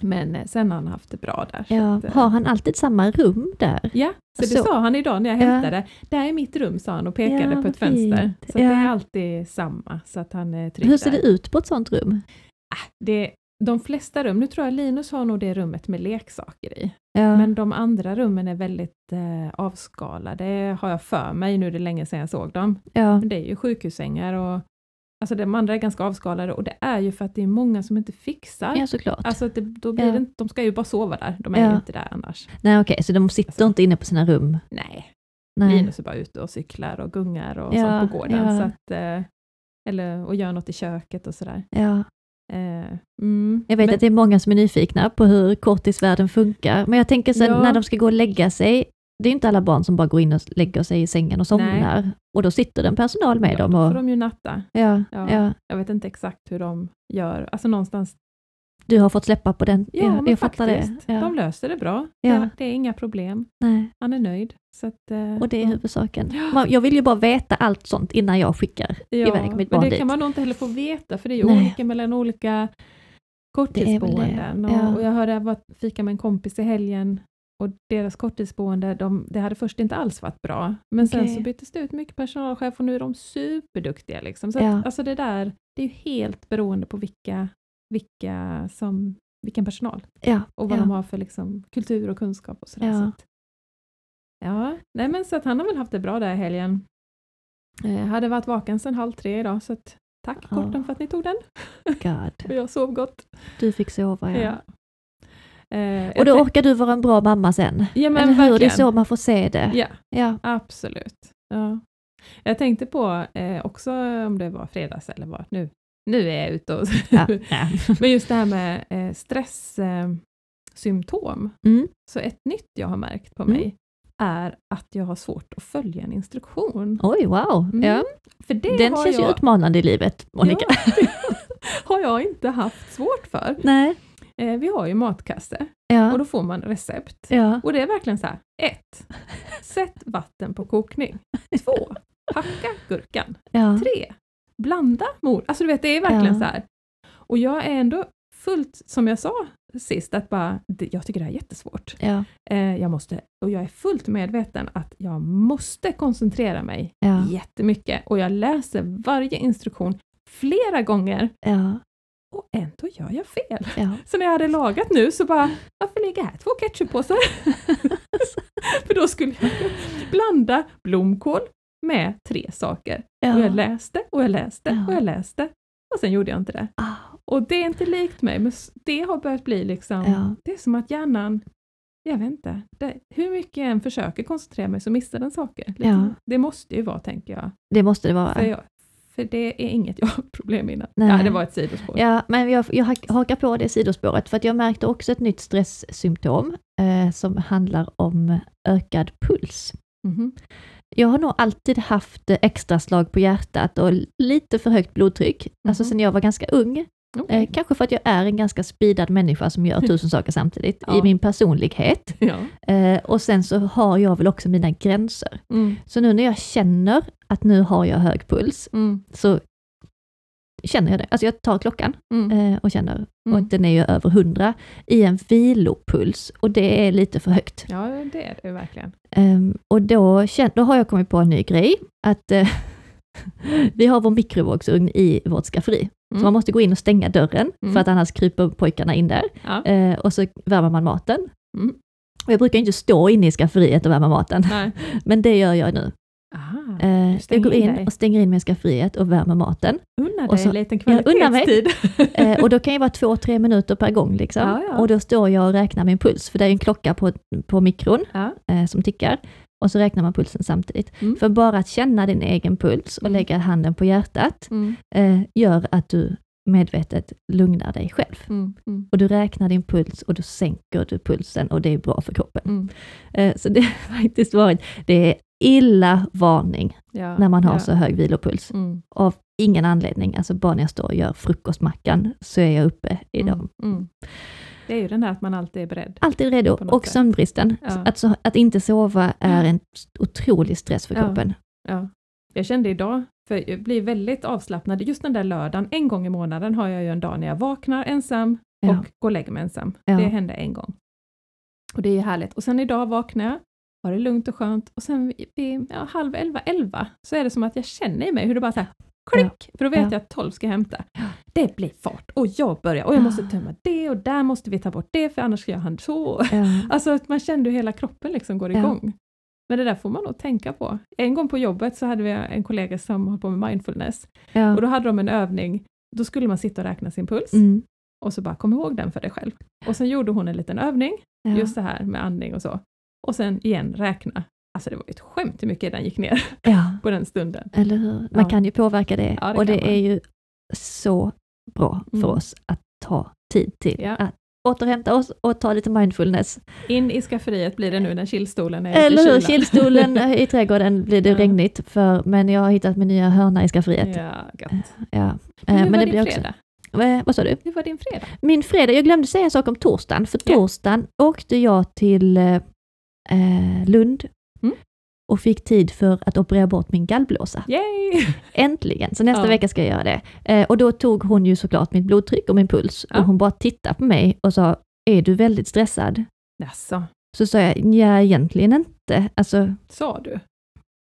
Men eh, sen har han haft det bra där. så Ja. att, eh, Har han alltid samma rum där? Ja, så det Så. sa han idag när jag Ja. hämtade. Det här är mitt rum, sa han och pekade på ett fönster. fint. Så att Ja. det är alltid samma, så att han är trygg Hur ser där. det ut på ett sånt rum? Det, de flesta rum, nu tror jag Linus har nog det rummet med leksaker i, Ja. men de andra rummen är väldigt eh, avskalade, har jag för mig, nu är det länge sedan jag såg dem. ja. Men det är ju sjukhussängar och alltså de andra är ganska avskalade och det är ju för att det är många som inte fixar. ja, såklart. Alltså det, då blir Ja. det de ska ju bara sova där, de är Ja. ju inte där annars. Nej, okej, så de sitter Alltså- inte inne på sina rum? Nej, Nej. Linus är bara ute och cyklar och gungar och Ja, sånt på gården. Så att, eh, eller, och gör något i köket och sådär. Ja. Eh, mm. Jag vet Men- att det är många som är nyfikna på hur korttisvärlden funkar, men jag tänker sen Ja. när de ska gå och lägga sig, det är inte alla barn som bara går in och lägger sig i sängen och somnar. Och då sitter en personal med ja, dem. Då Och, får de ju natta. ja, Ja. ja. Jag vet inte exakt hur de gör. Alltså någonstans, Du har fått släppa på den? ja, men jag fattar faktiskt. det. Ja. De löser det bra. Ja. Det, det är inga problem. Nej. Han är nöjd. Så att, eh, Och det är huvudsaken. Jag vill ju bara veta allt sånt innan jag skickar Ja, iväg mitt men barn det dit. kan man nog inte heller få veta, för det är ju Nej. olika mellan olika korttidsboenden. Och, och jag hörde, jag var fika med en kompis i helgen och deras korttidsboende, de, det hade först inte alls varit bra, men sen Okej. så byttes det ut mycket personalchef och nu är de superduktiga. Liksom. Så att, alltså det där, det är ju helt beroende på vilka, vilka som, vilken personal Ja, och vad ja. de har för liksom, kultur och kunskap och sådär. Ja. Så att, ja, nej men så att han har väl haft det bra där helgen. Eh, hade varit vaken sedan halv tre idag, så att tack Ja. korten för att ni tog den. God. Och jag sov gott. Du fick sova ja. Ja. Eh, Och jag då orkar du vara en bra mamma sen? ja, men Eller hur? Det är verkligen. så man får se det. Ja, Ja. absolut. Ja. Jag tänkte på eh, också om det var fredags eller vad, nu, nu är jag ute och... Ja. ja. men just det här med eh, stresssymptom. Eh. Mm. så ett nytt jag har märkt på Mm. mig är att jag har svårt att följa en instruktion. Oj, wow. Mm. Ja. För det Den känns ju jag, utmanande i livet, Monica. Ja, har jag inte haft svårt för. Nej. Eh, vi har ju matkasse och Ja. då får man recept. ja. Och det är verkligen så här, ett, Sätt vatten på kokning. Två, Hacka gurkan. Ja. Tre, Blanda mor. Alltså du vet, det är verkligen Ja. så här. Och jag är ändå fullt, som jag sa sist, att bara, jag tycker det här är jättesvårt. Ja. Eh, jag måste, och jag är fullt medveten att jag måste koncentrera mig Ja. jättemycket. Och jag läser varje instruktion flera gånger Ja. och ändå gör jag fel. Ja. Så när jag hade lagat nu så bara, varför ligger här två ketchuppåsar? För då skulle jag blanda blomkål med tre saker. Och jag läste och jag läste Ja. och jag läste och sen gjorde jag inte det. Ah, Och det är inte likt mig, men det har börjat bli liksom, Ja. det är som att hjärnan, jag vet inte, det, hur mycket jag än försöker koncentrera mig så missar den saker. Liksom. Ja. Det måste ju vara, tänker jag. Det måste det vara. För, jag, för det är inget jag har problem med innan. Nej. Ja, det var ett sidospår. Ja, men jag, jag hak- hakar på det sidospåret för att jag märkte också ett nytt stresssymptom eh, som handlar om ökad puls. Mhm. Jag har nog alltid haft extra slag på hjärtat och lite för högt blodtryck. Alltså Mhm. sen jag var ganska ung. Okej. Eh, kanske för att jag är en ganska speedad människa som gör tusen saker samtidigt Ja. i min personlighet. Ja. Eh, och sen så har jag väl också mina gränser. Mm. Så nu när jag känner att nu har jag hög puls, Mm. så känner jag det. Alltså jag tar klockan Mm. eh, och känner, och Mm. den är ju över 100 i en vilopuls och det är lite för högt. Ja, det är det verkligen. Ehm, och då, då har jag kommit på en ny grej, att eh, vi har vår mikrovågsugn i vårt skafferi. Så Mm. man måste gå in och stänga dörren, Mm. för att annars kryper pojkarna in där. Ja. Eh, och så värmer man maten. Mm. Jag brukar inte stå inne i skafferiet och värma maten, Nej. men det gör jag nu. Eh, jag går in in och stänger in mig i skafferiet och värmer maten. Unna dig så- en liten kvalitetstid. Eh, och då kan jag vara två, tre minuter per gång. Liksom. Ja, ja. Och då står jag och räknar min puls, för det är en klocka på, på mikron Ja. eh, som tickar. Och så räknar man pulsen samtidigt. Mm. För bara att känna din egen puls och Mm. lägga handen på hjärtat Mm. eh, gör att du medvetet lugnar dig själv. Mm. Mm. Och du räknar din puls och då sänker du pulsen och det är bra för kroppen. Mm. Eh, så det har faktiskt varit, det är illa varning Ja. när man har ja. så hög vilopuls. Mm. Av ingen anledning, alltså bara när jag står och gör frukostmackan så är jag uppe i dem. Mm. Mm. Det är ju den där att man alltid är beredd. Alltid redo. Och sätt. sömnbristen. Ja. Att, att inte sova är en otrolig stress för kroppen. Ja. Jag kände idag, för jag blir väldigt avslappnad, just den där lördagen, en gång i månaden har jag ju en dag när jag vaknar ensam och går och lägger mig ensam. Det hände en gång. Och det är härligt. Och sen idag vaknar jag, har det lugnt och skönt och sen vid ja, halv elva, elva så är det som att jag känner i mig hur det bara så här klick, för då vet Ja. jag att tolv ska jag hämta. Det blir fart och jag börjar och jag måste tömma det och där måste vi ta bort det för annars gör han så. Ja. Alltså att man kände hur hela kroppen liksom går Ja. igång. Men det där får man nog tänka på. En gång på jobbet så hade vi en kollega som höll på med mindfulness Ja. och då hade de en övning, då skulle man sitta och räkna sin puls Mm. och så bara kom ihåg den för dig själv. Och sen gjorde hon en liten övning, Ja. just det här med andning och så. Och sen igen räkna. Alltså det var ju ett skämt hur mycket den gick ner ja, på den stunden. eller hur? Man Ja. kan ju påverka det. Ja, det och det man. är ju så bra för Mm. oss att ta tid till Ja. att återhämta oss och ta lite mindfulness. In i skafferiet blir det nu när chillstolen är Eller hur? kylan. Chillstolen i trädgården blir det Ja. regnigt för, men jag har hittat min nya hörna i skafferiet. Ja, gott. Ja. Hur Eh, var Men det din blir också... fredag? Eh, Vad sa du? Hur var din fredag? Min fredag, jag glömde säga en sak om torsdagen, för Ja. torsdagen åkte jag till eh, Lund Mm. och fick tid för att operera bort min gallblåsa. Yay! Äntligen! Så nästa Ja. vecka ska jag göra det. Eh, och då tog hon ju såklart mitt blodtryck och min puls Ja. och hon bara tittade på mig och sa, är du väldigt stressad? Jaså, Så sa jag, ja egentligen inte. Alltså, sa du?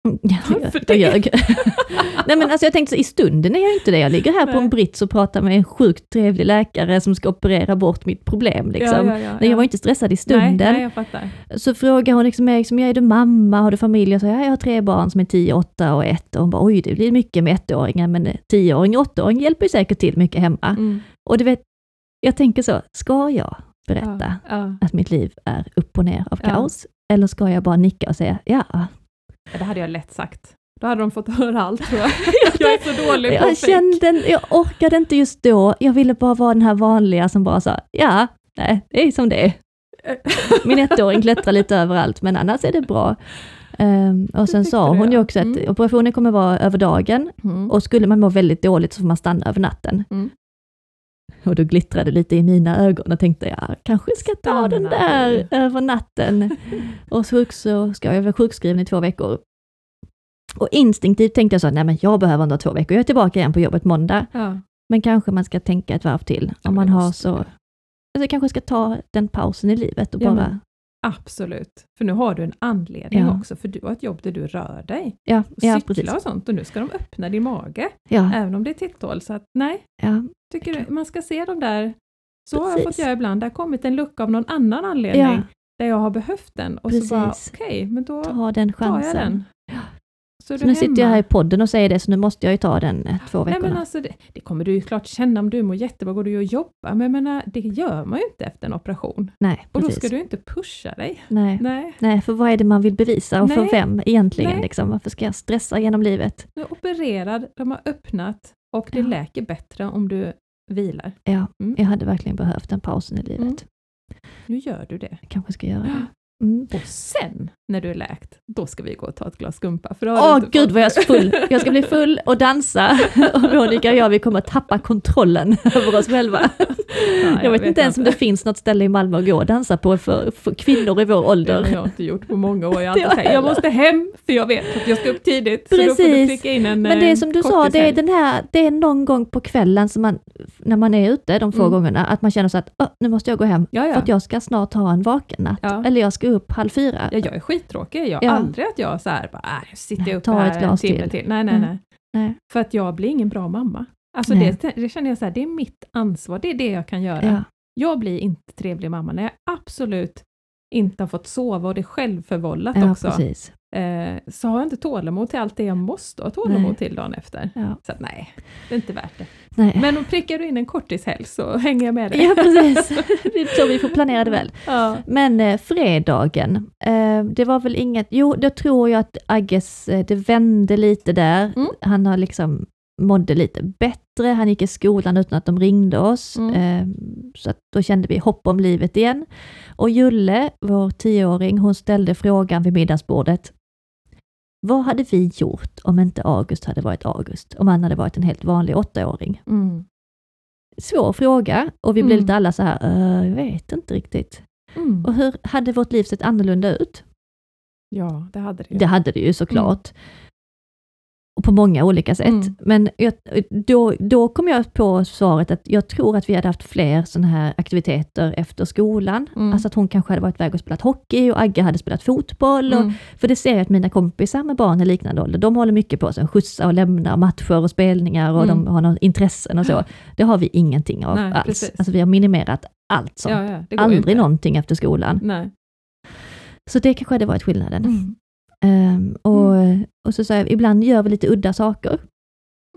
Ja, Varför jag, det? jag ljög. Nej men alltså jag tänkte så, i stunden är jag inte det. Jag ligger här på Nej. en brits och pratar med en sjukt trevlig läkare som ska operera bort mitt problem. Liksom. Ja, ja, ja, Nej, jag ja. var inte stressad i stunden. Nej. Så frågar hon liksom mig, liksom, är du mamma, har du familj? Jag sa, ja, jag har tre barn som är 10, 8 och 1. Och hon bara, oj, det blir mycket med ettåringar, men 10-åring och 8-åring hjälper ju säkert till mycket hemma. Mm. Och du vet, jag tänker så, ska jag berätta att mitt liv är upp och ner av kaos? Eller ska jag bara nicka och säga, Ja, Det hade jag lätt sagt. Då hade de fått höra allt tror jag. jag är så dålig på jag fake. kände, jag orkade inte just då. Jag ville bara vara den här vanliga som bara sa, ja, nej, det är som det är. Min ettåring klättrar lite överallt, men annars är det bra. Ehm, och sen sa hon ju också att Mm. operationen kommer vara över dagen Mm. och skulle man må väldigt dåligt så får man stanna över natten. Mm. Och då glittrade lite i mina ögon och tänkte jag kanske ska ta den där över natten. och så, så ska jag vara sjukskriven i två veckor. Och instinktivt tänkte jag så, nej men jag behöver inte ha två veckor, jag är tillbaka igen på jobbet måndag. Ja. Men kanske man ska tänka ett varv till om det man har så... Alltså kanske ska ta den pausen i livet och Ja, bara... Absolut. För nu har du en anledning Ja. också, för du har ett jobb där du rör dig. Ja, Och ja cykla precis. och sånt och nu ska de öppna din mage, Ja, även om det är titthål. Så att nej, ja, tycker du, man ska se de där, så har jag Precis. fått göra ibland, det har kommit en lucka av någon annan anledning, där jag har behövt den och så bara Precis. okej, men då ta den tar jag chansen. den. Så, Så nu sitter jag hemma. här i podden och säger det, så nu måste jag ju ta den eh, två Nej, veckorna. men alltså, det, det kommer du ju klart känna om du mår jättebra, går du och jobbar, men jag menar, det gör man ju inte efter en operation. Nej, Och då precis. ska du inte pusha dig. Nej. Nej, Nej, för vad är det man vill bevisa och för Nej. vem egentligen? Nej. Liksom? Varför ska jag stressa genom livet? du är opererad, de har öppnat och det Ja. läker bättre om du vilar. Ja, Mm. jag hade verkligen behövt den pausen i livet. Mm. Nu gör du det. Jag kanske ska göra det. Mm. Och sen, när du är läkt, då ska vi gå och ta ett glas skumpa. Åh inte gud vad jag är full! Jag ska bli full och dansa och Monica och jag vi kommer tappa kontrollen över oss själva. Ja, jag, vet inte ens om det finns något ställe i Malmö att gå och dansa på för, för kvinnor i vår Det har ålder. jag inte gjort på många år. Jag, alltid jag måste hem, för jag vet att jag ska upp tidigt. Så då får du Precis. in en Men det är eh, som du sa, det är, den här, det är någon gång på kvällen som man, när man är ute de få Mm. gångerna, att man känner så att "Åh, nu måste jag gå hem Ja, ja. för att jag ska snart ha en vakennatt. Ja. Eller jag ska upp halv fyra. Ja, jag är skittråkig. Jag Ja. aldrig att jag så här, bara, äh, sitter Nej, upp ta här ett en timme till. till. Nej, nej, Mm. nej. Nej. För att jag blir ingen bra mamma. Alltså det, det känner jag så här, det är mitt ansvar, det är det jag kan göra. Ja. Jag blir inte trevlig mamma när jag absolut inte har fått sova och det är självförvållat Ja, också. precis. Eh, så har jag inte tålamod till allt det jag måste ha tålamod Nej. till dagen efter. Ja. Så att nej, det är inte värt det. Nej. Men prickar du in en korttishelg så hänger jag med dig. Ja, precis. Det så vi får planera det väl. Ja. Men eh, fredagen, eh, det var väl inget, jo då tror jag att Agges, eh, det vände lite där. Mm. Han har liksom mådde lite bättre, han gick i skolan utan att de ringde oss. Mm. Eh, så då kände vi hopp om livet igen. Och Julle, vår tioåring, hon ställde frågan vid middagsbordet. Vad hade vi gjort om inte August hade varit August? Om han hade varit en helt vanlig åttaåring? Mm. Svår fråga och vi blev Mm. lite alla så här, "Eh, jag vet inte riktigt. Mm. Och hur hade vårt liv sett annorlunda ut? Ja, det hade det ju. Det hade det ju såklart. Och på många olika sätt. Mm. Men jag, då, då kom jag på svaret att jag tror att vi hade haft fler sådana här aktiviteter efter skolan. Mm. Alltså att hon kanske hade varit iväg och spelat hockey och Agge hade spelat fotboll. Och, Mm. för det ser jag att mina kompisar med barn i liknande ålder, de håller mycket på sig, skjutsa och lämna matcher och spelningar och Mm. de har några intressen och så. Det har vi ingenting av Nej, alls. precis. Alltså vi har minimerat allt sånt. Ja, ja, Aldrig inte. någonting efter skolan. Nej. Så det kanske hade varit skillnaden. Mm. Ehm, och, och så sa jag, ibland gör vi lite udda saker.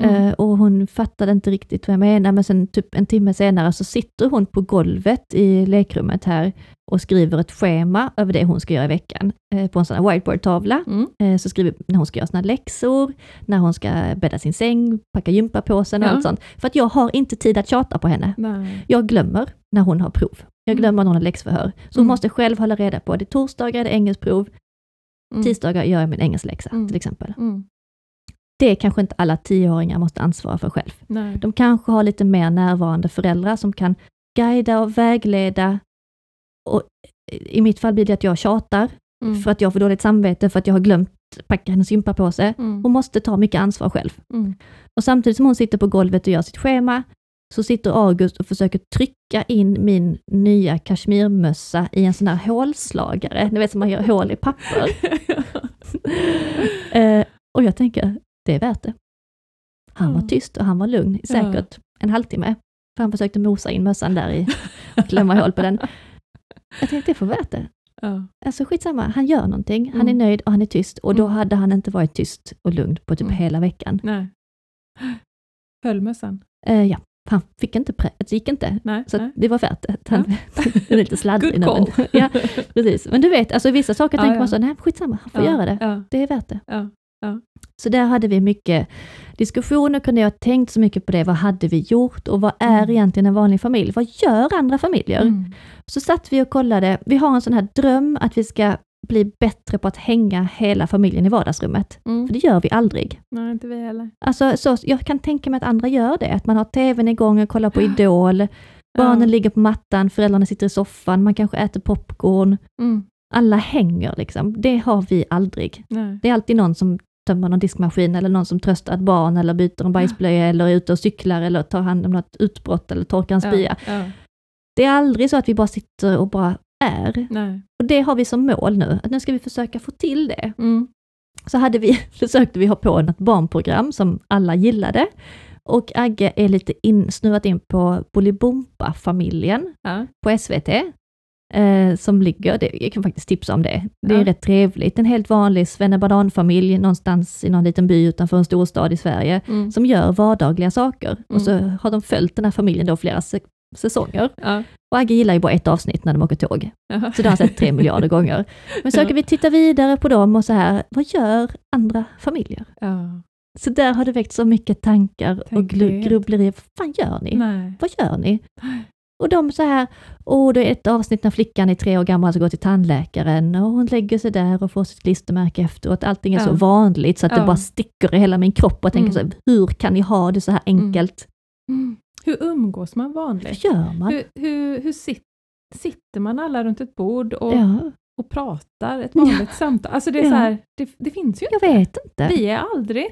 Mm. Eh, och hon fattade inte riktigt vad jag menar, men sen typ en timme senare så sitter hon på golvet i lekrummet här och skriver ett schema över det hon ska göra i veckan. Eh, på en sån här whiteboardtavla. Mm. Eh, så skriver när hon ska göra sina läxor, när hon ska bädda sin säng, packa gympapåsen och Ja. allt sånt. För att jag har inte tid att tjata på henne. Nej. Jag glömmer när hon har prov. Jag Mm. glömmer när hon har läxförhör. Så hon Mm. måste själv hålla reda på, det är torsdagar är det engelskprov, Mm. tisdagar gör jag min engelskläxa Mm. till exempel. Mm. Det kanske inte alla tioåringar måste ansvara för själv. Nej. De kanske har lite mer närvarande föräldrar som kan guida och vägleda. Och I mitt fall blir det att jag tjatar Mm. för att jag får dåligt samvete för att jag har glömt packa hennes gympapåse. Mm. Hon måste ta mycket ansvar själv. Mm. Och samtidigt som hon sitter på golvet och gör sitt schema, så sitter August och försöker trycka in min nya kashmirmössa i en sån här hålslagare, ni vet som man gör hål i papper. eh, och jag tänker, det är värt det. Han var tyst och han var lugn i säkert en halvtimme. För han försökte mosa in mössan där i och klämma hål på den. Jag tänkte, det får värt det. ja. Alltså skitsamma, han gör någonting, han är Mm. nöjd och han är tyst. Och då Mm. hade han inte varit tyst och lugn på typ Mm. hela veckan. Nej. Höll mössan? Eh, ja, han fick inte, pre- det gick inte. Nej. Så nej. det var värt det. Han, det är lite sladdrig nu. Men, ja, precis. Men du vet, alltså vissa saker Ja, tänker ja. man så, nej skitsamma, han får ja. göra det. Ja. Det är värt det. Ja. Så där hade vi mycket diskussioner, kunde jag ha tänkt så mycket på det, vad hade vi gjort och vad är Mm. egentligen en vanlig familj? Vad gör andra familjer? Mm. Så satt vi och kollade, vi har en sån här dröm att vi ska bli bättre på att hänga hela familjen i vardagsrummet. Mm. För det gör vi aldrig. Nej, inte vi heller. Alltså, så, jag kan tänka mig att andra gör det, att man har tvn igång och kollar på Idol, barnen Ja. ligger på mattan, föräldrarna sitter i soffan, man kanske äter popcorn. Mm. Alla hänger liksom. Det har vi aldrig. Nej. Det är alltid någon som tömmer någon diskmaskin eller någon som tröstar ett barn eller byter en bajsblöja eller är ute och cyklar eller tar hand om något utbrott eller torkar en spya. Ja. Ja. Det är aldrig så att vi bara sitter och bara är. Nej. Och det har vi som mål nu, att nu ska vi försöka få till det. Mm. Så hade vi, försökte vi ha på något barnprogram som alla gillade. Och Agge är lite insnuvat in på Bolibompa-familjen Ja. på SVT. Eh, som ligger, det, jag kan faktiskt tipsa om det. Det är Ja. rätt trevligt. En helt vanlig svennebanan-familj någonstans i någon liten by utanför en storstad i Sverige Mm. som gör vardagliga saker. Och så Mm. har de följt den här familjen då flera säsonger. Ja. Och Agge gillar ju bara ett avsnitt när de åker tåg. Ja. Så det har han sett tre miljarder gånger. Men så Ja. vi titta vidare på dem och så här, vad gör andra familjer? Ja. Så där har det väckt så mycket tankar och Tänk det. grubblerier. Vad fan gör ni? Nej. Vad gör ni? Och de så här, åh det är ett avsnitt när flickan är tre år gammal som går till tandläkaren och hon lägger sig där och får sitt klistermärke efteråt. Allting är Ja. så vanligt så att Ja. det bara sticker i hela min kropp och jag tänker Mm. så här, hur kan ni ha det så här enkelt? Mm. Hur umgås man Hur vanligt? gör man? Hur, hur, hur sit, sitter man alla runt ett bord och, Ja, och pratar ett vanligt samtal? Alltså det är Ja. så här, det, det finns ju jag vet inte. Vi är aldrig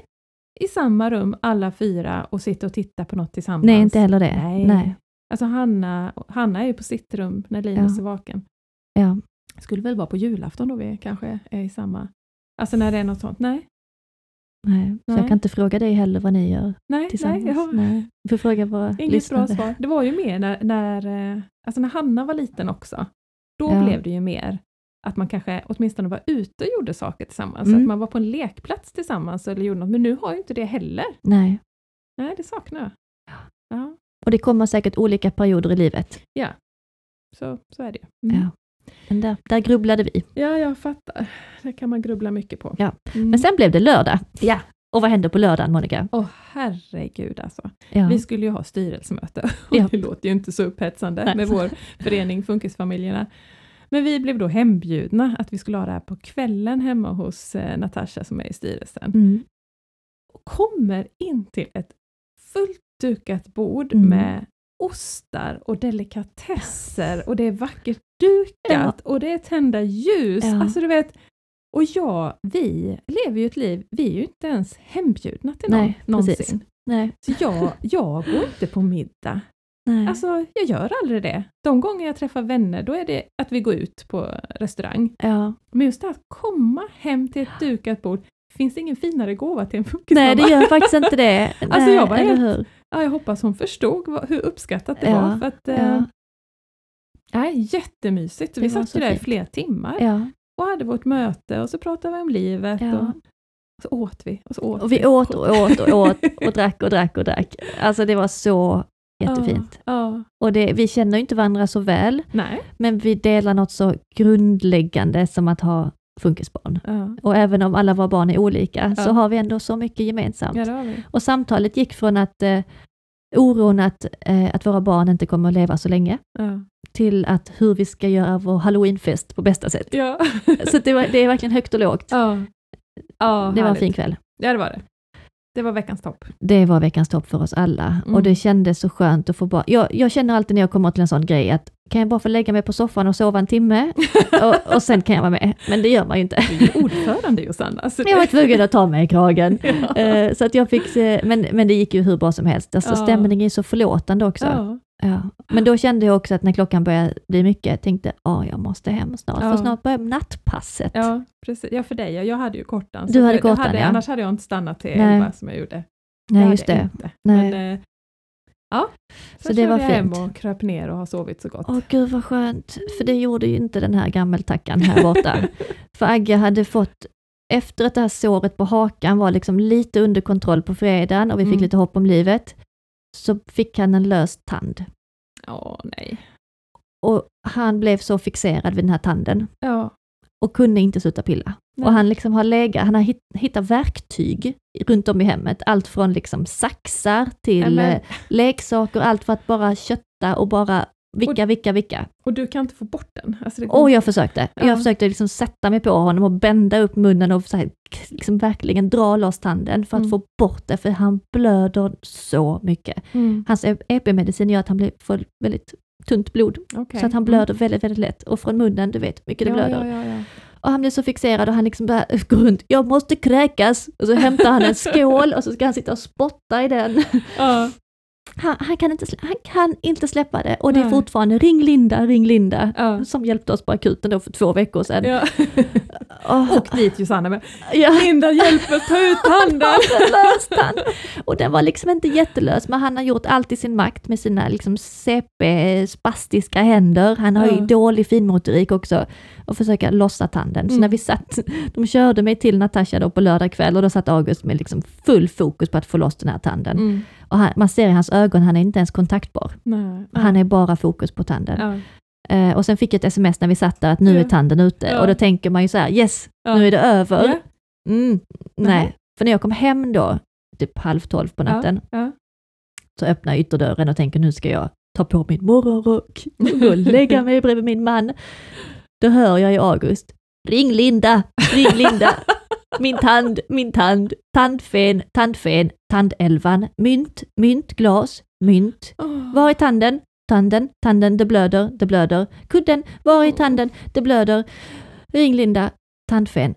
i samma rum alla fyra och sitter och tittar på något tillsammans. Nej, inte heller det. Nej. Nej. Alltså Hanna, Hanna är ju på sitt rum när Linus Ja. är vaken. Ja. Skulle väl vara på julafton då vi kanske är i samma... Alltså när det är något sånt. Nej, Nej. Nej. jag kan inte fråga dig heller vad ni gör nej, tillsammans. nej. Jag, Nej. Du får fråga våra Inget bra lyssnare. svar. Det var ju mer när, när, eh, alltså när Hanna var liten också. Då Ja. blev det ju mer att man kanske åtminstone var ute och gjorde saker tillsammans. Mm. att man var på en lekplats tillsammans eller gjorde något. Men nu har ju inte det heller. Nej. Nej, det saknar jag. Ja, Och det kommer säkert olika perioder i livet. så, så är det ju. Mm. Ja. Men där, där grubblade vi. Ja, jag fattar. Det kan man grubbla mycket på. Ja. Mm. Men sen blev det lördag. Ja. Och vad hände på lördagen Monica? Åh herregud alltså. Ja. Vi skulle ju ha styrelsemöte. Och Ja. Det låter ju inte så upphetsande Nej. med vår förening Funkisfamiljerna. Men vi blev då hembjudna att vi skulle ha det här på kvällen hemma hos eh, Natasha som är i styrelsen. Mm. Och kommer in till ett fullt dukat bord Mm. med ostar och delikatesser och det är vackert dukat och det är tända ljus. Ja. Alltså du vet, och jag, vi lever ju ett liv, vi är ju inte ens hembjudna till någon Nej, någonsin. precis. Nej. Så jag, jag går inte på middag. Nej. Alltså, jag gör aldrig det. De gånger jag träffar vänner, då är det att vi går ut på restaurang. ja. Men just det att komma hem till ett dukat bord, finns det ingen finare gåva till en funkismamma? Nej, det gör faktiskt inte det. Alltså, Nej, jag eller helt- hur? Ja, jag hoppas hon förstod vad, hur uppskattat det Ja, var. För att, eh, Ja. jättemysigt. Vi satt ju där i flera timmar Ja. och hade vårt möte och så pratade vi om livet Ja. och så åt vi. Och, så åt Och vi åt och åt och åt och drack och drack och drack. Alltså det var så jättefint. Ja, ja. Och det, vi känner ju inte varandra så väl, Nej. men vi delar något så grundläggande som att ha funkisbarn. Ja. Och även om alla våra barn är olika, så har vi ändå så mycket gemensamt. Och samtalet gick från att eh, oron att, eh, att våra barn inte kommer att leva så länge, Ja. till att hur vi ska göra vår halloweenfest på bästa sätt. Ja. Så det, var, det är verkligen högt och lågt. ja. ja det var en fin kväll. Ja, det var det. Det var veckans topp. Det var veckans topp för oss alla Mm. och det kändes så skönt att få bara... Jag, jag känner alltid när jag kommer till en sån grej att kan jag bara få lägga mig på soffan och sova en timme och, och sen kan jag vara med. Men det gör man ju inte. Du är ordförande Josanna. Så Jag var tvungen att ta mig i kragen. Ja. Eh, Så att jag fick men, men det gick ju hur bra som helst. Alltså Ja. stämningen är så förlåtande också. Ja. Ja. Men då kände jag också att när klockan började bli mycket, jag tänkte att jag måste hem snart, för snart börjar nattpasset. Ja, precis. Ja, för dig. ja. Jag hade ju kortan. Du hade jag, kortan, hade, ja. Annars hade jag inte stannat till elva som jag gjorde. Nej, Det just det. jag Inte. Nej. Men, eh, ja, så, Så det var körde jag hem fint. och kröp ner och har sovit så gott. Åh gud vad skönt, för det gjorde ju inte den här gammeltackan här borta. för Agge hade fått, efter att det här såret på hakan var liksom lite under kontroll på fredagen och vi fick Mm. lite hopp om livet, så fick han en lös tand. Åh nej. Och han blev så fixerad vid den här tanden Ja. Och kunde inte sluta pilla. Nej. Och han liksom har legat, han har hitt, hittat verktyg runt om i hemmet, allt från liksom saxar till Eller- eh, leksaker, allt för att bara kötta och bara vicka, vicka, vicka. Och du kan inte få bort den? Alltså går Och jag försökte. Ja. Jag försökte liksom sätta mig på honom och bända upp munnen och så här, liksom verkligen dra loss tanden för att Mm. få bort det, för han blöder så mycket. Mm. Hans EP-medicin gör att han blir, väldigt tunt blod, Okej. så att han blöder väldigt, väldigt lätt. Och från munnen, du vet mycket det blöder. Ja, ja, ja. Och han blir så fixerad och han liksom bara går runt, jag måste kräkas! Och så hämtar han en skål och så ska han sitta och spotta i den. Han, han, kan, inte, han kan inte släppa det och det är Nej. fortfarande ring Linda, ring Linda. ja. Som hjälpte oss på akuten då för två veckor sedan. ja. Åh, Och dit Josanna med. ja. Linda hjälper, ta ut handen! löst han. Och den var liksom inte jättelös, men han har gjort allt i sin makt med sina liksom CP-spastiska händer. Han har ju Ja. dålig finmotorik också och försöka lossa tanden. Så Mm. när vi satt, de körde mig till Natasha då på lördag kväll och då satt August med liksom full fokus på att få loss den här tanden. Mm. Och han, man ser i hans ögon, han är inte ens kontaktbar. Nej. Han är bara fokus på tanden. Ja. Eh, och sen fick jag ett sms när vi satt där att nu är tanden ute och då tänker man ju så här, yes, nu är det över. Mm, nej, för när jag kom hem då, typ halv tolv på natten, så öppnar jag ytterdörren och tänker nu ska jag tar på min morgonrock och lägger mig bredvid min man. Då hör jag i August, ring Linda, ring Linda. Min tand, min tand, tandfen, tandfen, tandelvan, mynt, mynt, glas, mynt. Var är tanden? Tanden, tanden, det blöder, det blöder. Kudden, var är tanden? Det blöder. Ring Linda, tandfen.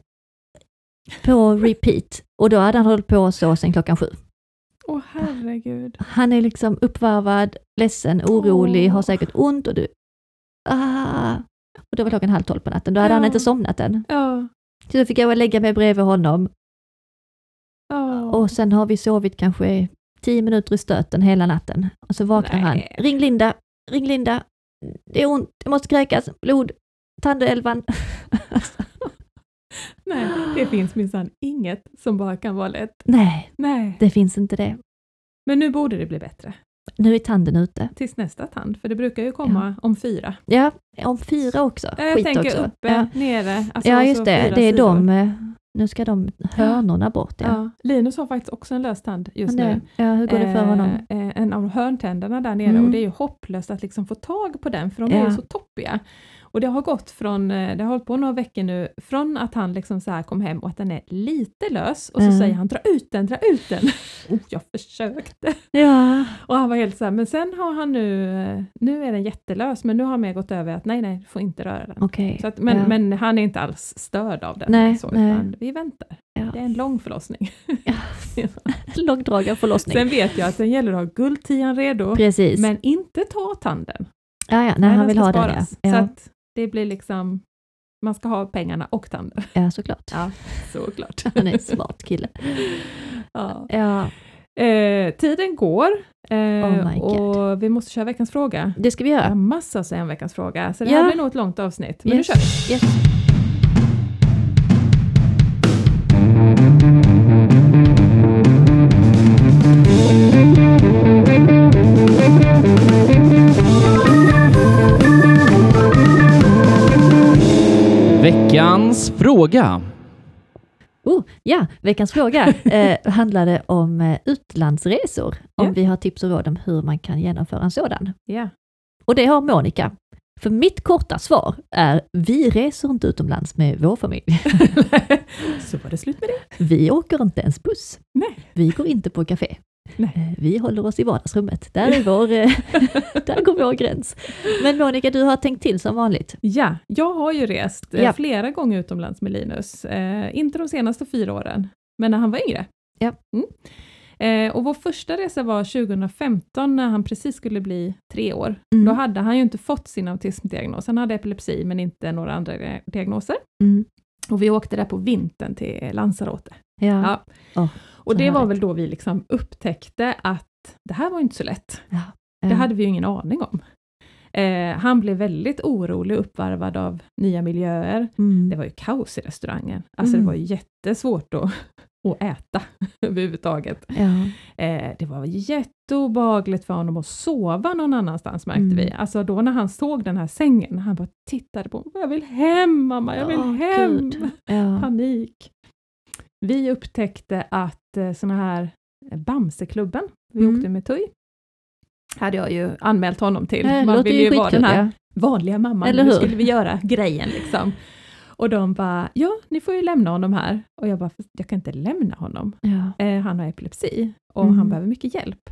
På repeat. Och då hade han hållit på så sedan klockan sju. Åh herregud. Han är liksom uppvarvad, ledsen, orolig, Åh. har säkert ont och du... Ah. Och då var klockan halv tolv på natten, då hade han Ja. inte somnat än. Ja. Så då fick jag lägga mig bredvid honom ja. och sen har vi sovit kanske tio minuter i stöten hela natten. Och så vaknar han. Ring Linda, ring Linda. Det är ont, jag måste kräkas, blod, tandelvan. Nej, det finns minsann inget som bara kan vara lätt. Nej, Nej. det finns inte det. Men nu borde det bli bättre. Nu är tanden ute. Tills nästa tand, för det brukar ju komma om fyra. Ja, om fyra också. Ja, Jag Skit tänker också. uppe, Ja. nere. Alltså ja, just det. Det är sidor. de, eh, nu ska de hörnorna bort. Ja. Ja. Linus har faktiskt också en lös tand just nu. ja, hur går det för honom? Eh, eh, en av hörntänderna där nere Mm. och det är ju hopplöst att liksom få tag på den för de är Ja. ju så toppiga. Och det har gått från, eh, det har hållit på några veckor nu, från att han liksom så här kom hem och att den är lite lös och så Mm. säger han dra ut den, dra ut den. oh, jag försökte. Ja, Och han var helt så här, men sen har han nu, eh, nu är den jättelös men nu har han mer gått över att nej, nej, du får inte röra den. okej. Så att, men, ja. men han är inte alls störd av den. Nej, så, nej. vi väntar. Ja. Det är en lång förlossning. Långdragen förlossning. Sen vet jag att den gäller att ha guldtian redo, Precis. men inte ta tanden. ja, ja, Nej, han vill ha den ja. sparas. Så Ja, att det blir liksom, man ska ha pengarna och tanden. ja, såklart. Ja, såklart. Han är en smart kille. ja. Ja, eh, tiden går eh, Oh och vi måste köra veckans fråga. det ska vi Jag har göra. massa att säga om veckans fråga, så det Ja. här blir nog ett långt avsnitt. Men Yes. nu kör vi! Yes. Veckans fråga. Oh, ja, veckans fråga eh, handlade om eh, utlandsresor. Om Ja. vi har tips och råd om hur man kan genomföra en sådan. Ja. Och det har Monica. För mitt korta svar är, vi reser inte utomlands med vår familj. så var det slut med det. Vi åker inte ens buss. Nej. Vi går inte på café. Nej. Eh, Vi håller oss i vardagsrummet. Där, är vår, eh, där går vår gräns. Men Monica, du har tänkt till som vanligt. Ja, jag har ju rest eh, Ja. flera gånger utomlands med Linus. Eh, inte de senaste fyra åren, men när han var yngre. Ja. Mm. Eh, och vår första resa var 2015 när han precis skulle bli tre år. Mm. Då hade han ju inte fått sin autismdiagnos. Han hade epilepsi men inte några andra di- diagnoser. Mm. Och vi åkte där på vintern till Lanzarote. Ja. Ja. Åh, och det var härligt. väl då vi liksom upptäckte att det här var inte så lätt. Ja. Det Ja. hade vi ju ingen aning om. Eh, han blev väldigt orolig, uppvarvad av nya miljöer. Mm. Det var ju kaos i restaurangen. Alltså Mm. det var ju jättesvårt att, att äta överhuvudtaget. Ja. Eh, det var jätteobehagligt för honom att sova någon annanstans märkte Mm. vi. Alltså då när han såg den här sängen, han bara tittade på mig. Jag vill hem mamma, jag vill Åh, hem! Ja. Panik. Vi upptäckte att eh, såna här eh, Bamseklubben, vi Mm. åkte med Tui, hade jag ju anmält honom till. Det Man vill ju vara den här vanliga mamman, Eller nu hur? skulle vi göra grejen liksom. Och de bara, ja ni får ju lämna honom här. Och jag bara, "Fast jag kan inte lämna honom. Ja. Eh, han har epilepsi och Mm. han behöver mycket hjälp.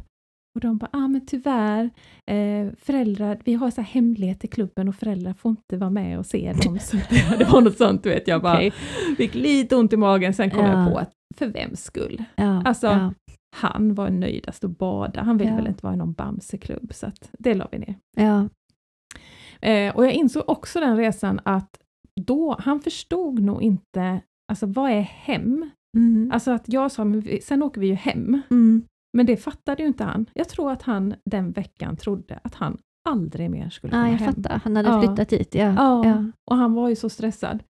Och de bara, ah, men tyvärr, eh, föräldrar, vi har så här hemlighet i klubben och föräldrar får inte vara med och se dem. Så det, var något sånt, du vet, jag bara Okej. fick lite ont i magen, sen kom Ja. jag på att för vems skull? Ja. Alltså, ja. Han var nöjdast att bada, han ville Ja. väl inte vara i någon Bamseklubb, så att det la vi ner. Ja. Eh, och jag insåg också den resan att då, han förstod nog inte, alltså vad är hem? Mm. Alltså att jag sa, men vi, sen åker vi ju hem. Mm. Men det fattade ju inte han. Jag tror att han den veckan trodde att han aldrig mer skulle komma Ja, jag hem. fattar. Han hade Ja. flyttat dit. Ja. Ja, Ja. och han var ju så stressad.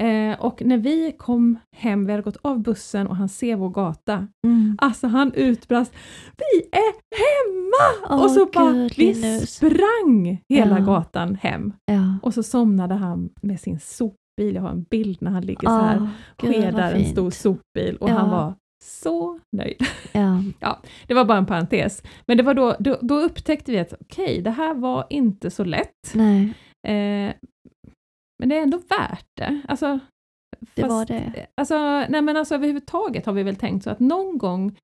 Eh, och när vi kom hem, vi hade gått av bussen och han ser vår gata, Mm. alltså han utbrast Vi är hemma! Åh, och så bara, gud, vi Linus. sprang hela Ja. gatan hem. Ja. Och så somnade han med sin sopbil, jag har en bild när han ligger så här, skedar en stor sopbil och Ja. han var så nöjd. Ja. Det var bara en parentes. Men det var då, då, då upptäckte vi att okej, okay, det här var inte så lätt. Nej, Eh, men det är ändå värt det. Alltså, det fast- var det. Alltså, nej men alltså överhuvudtaget har vi väl tänkt så att någon gång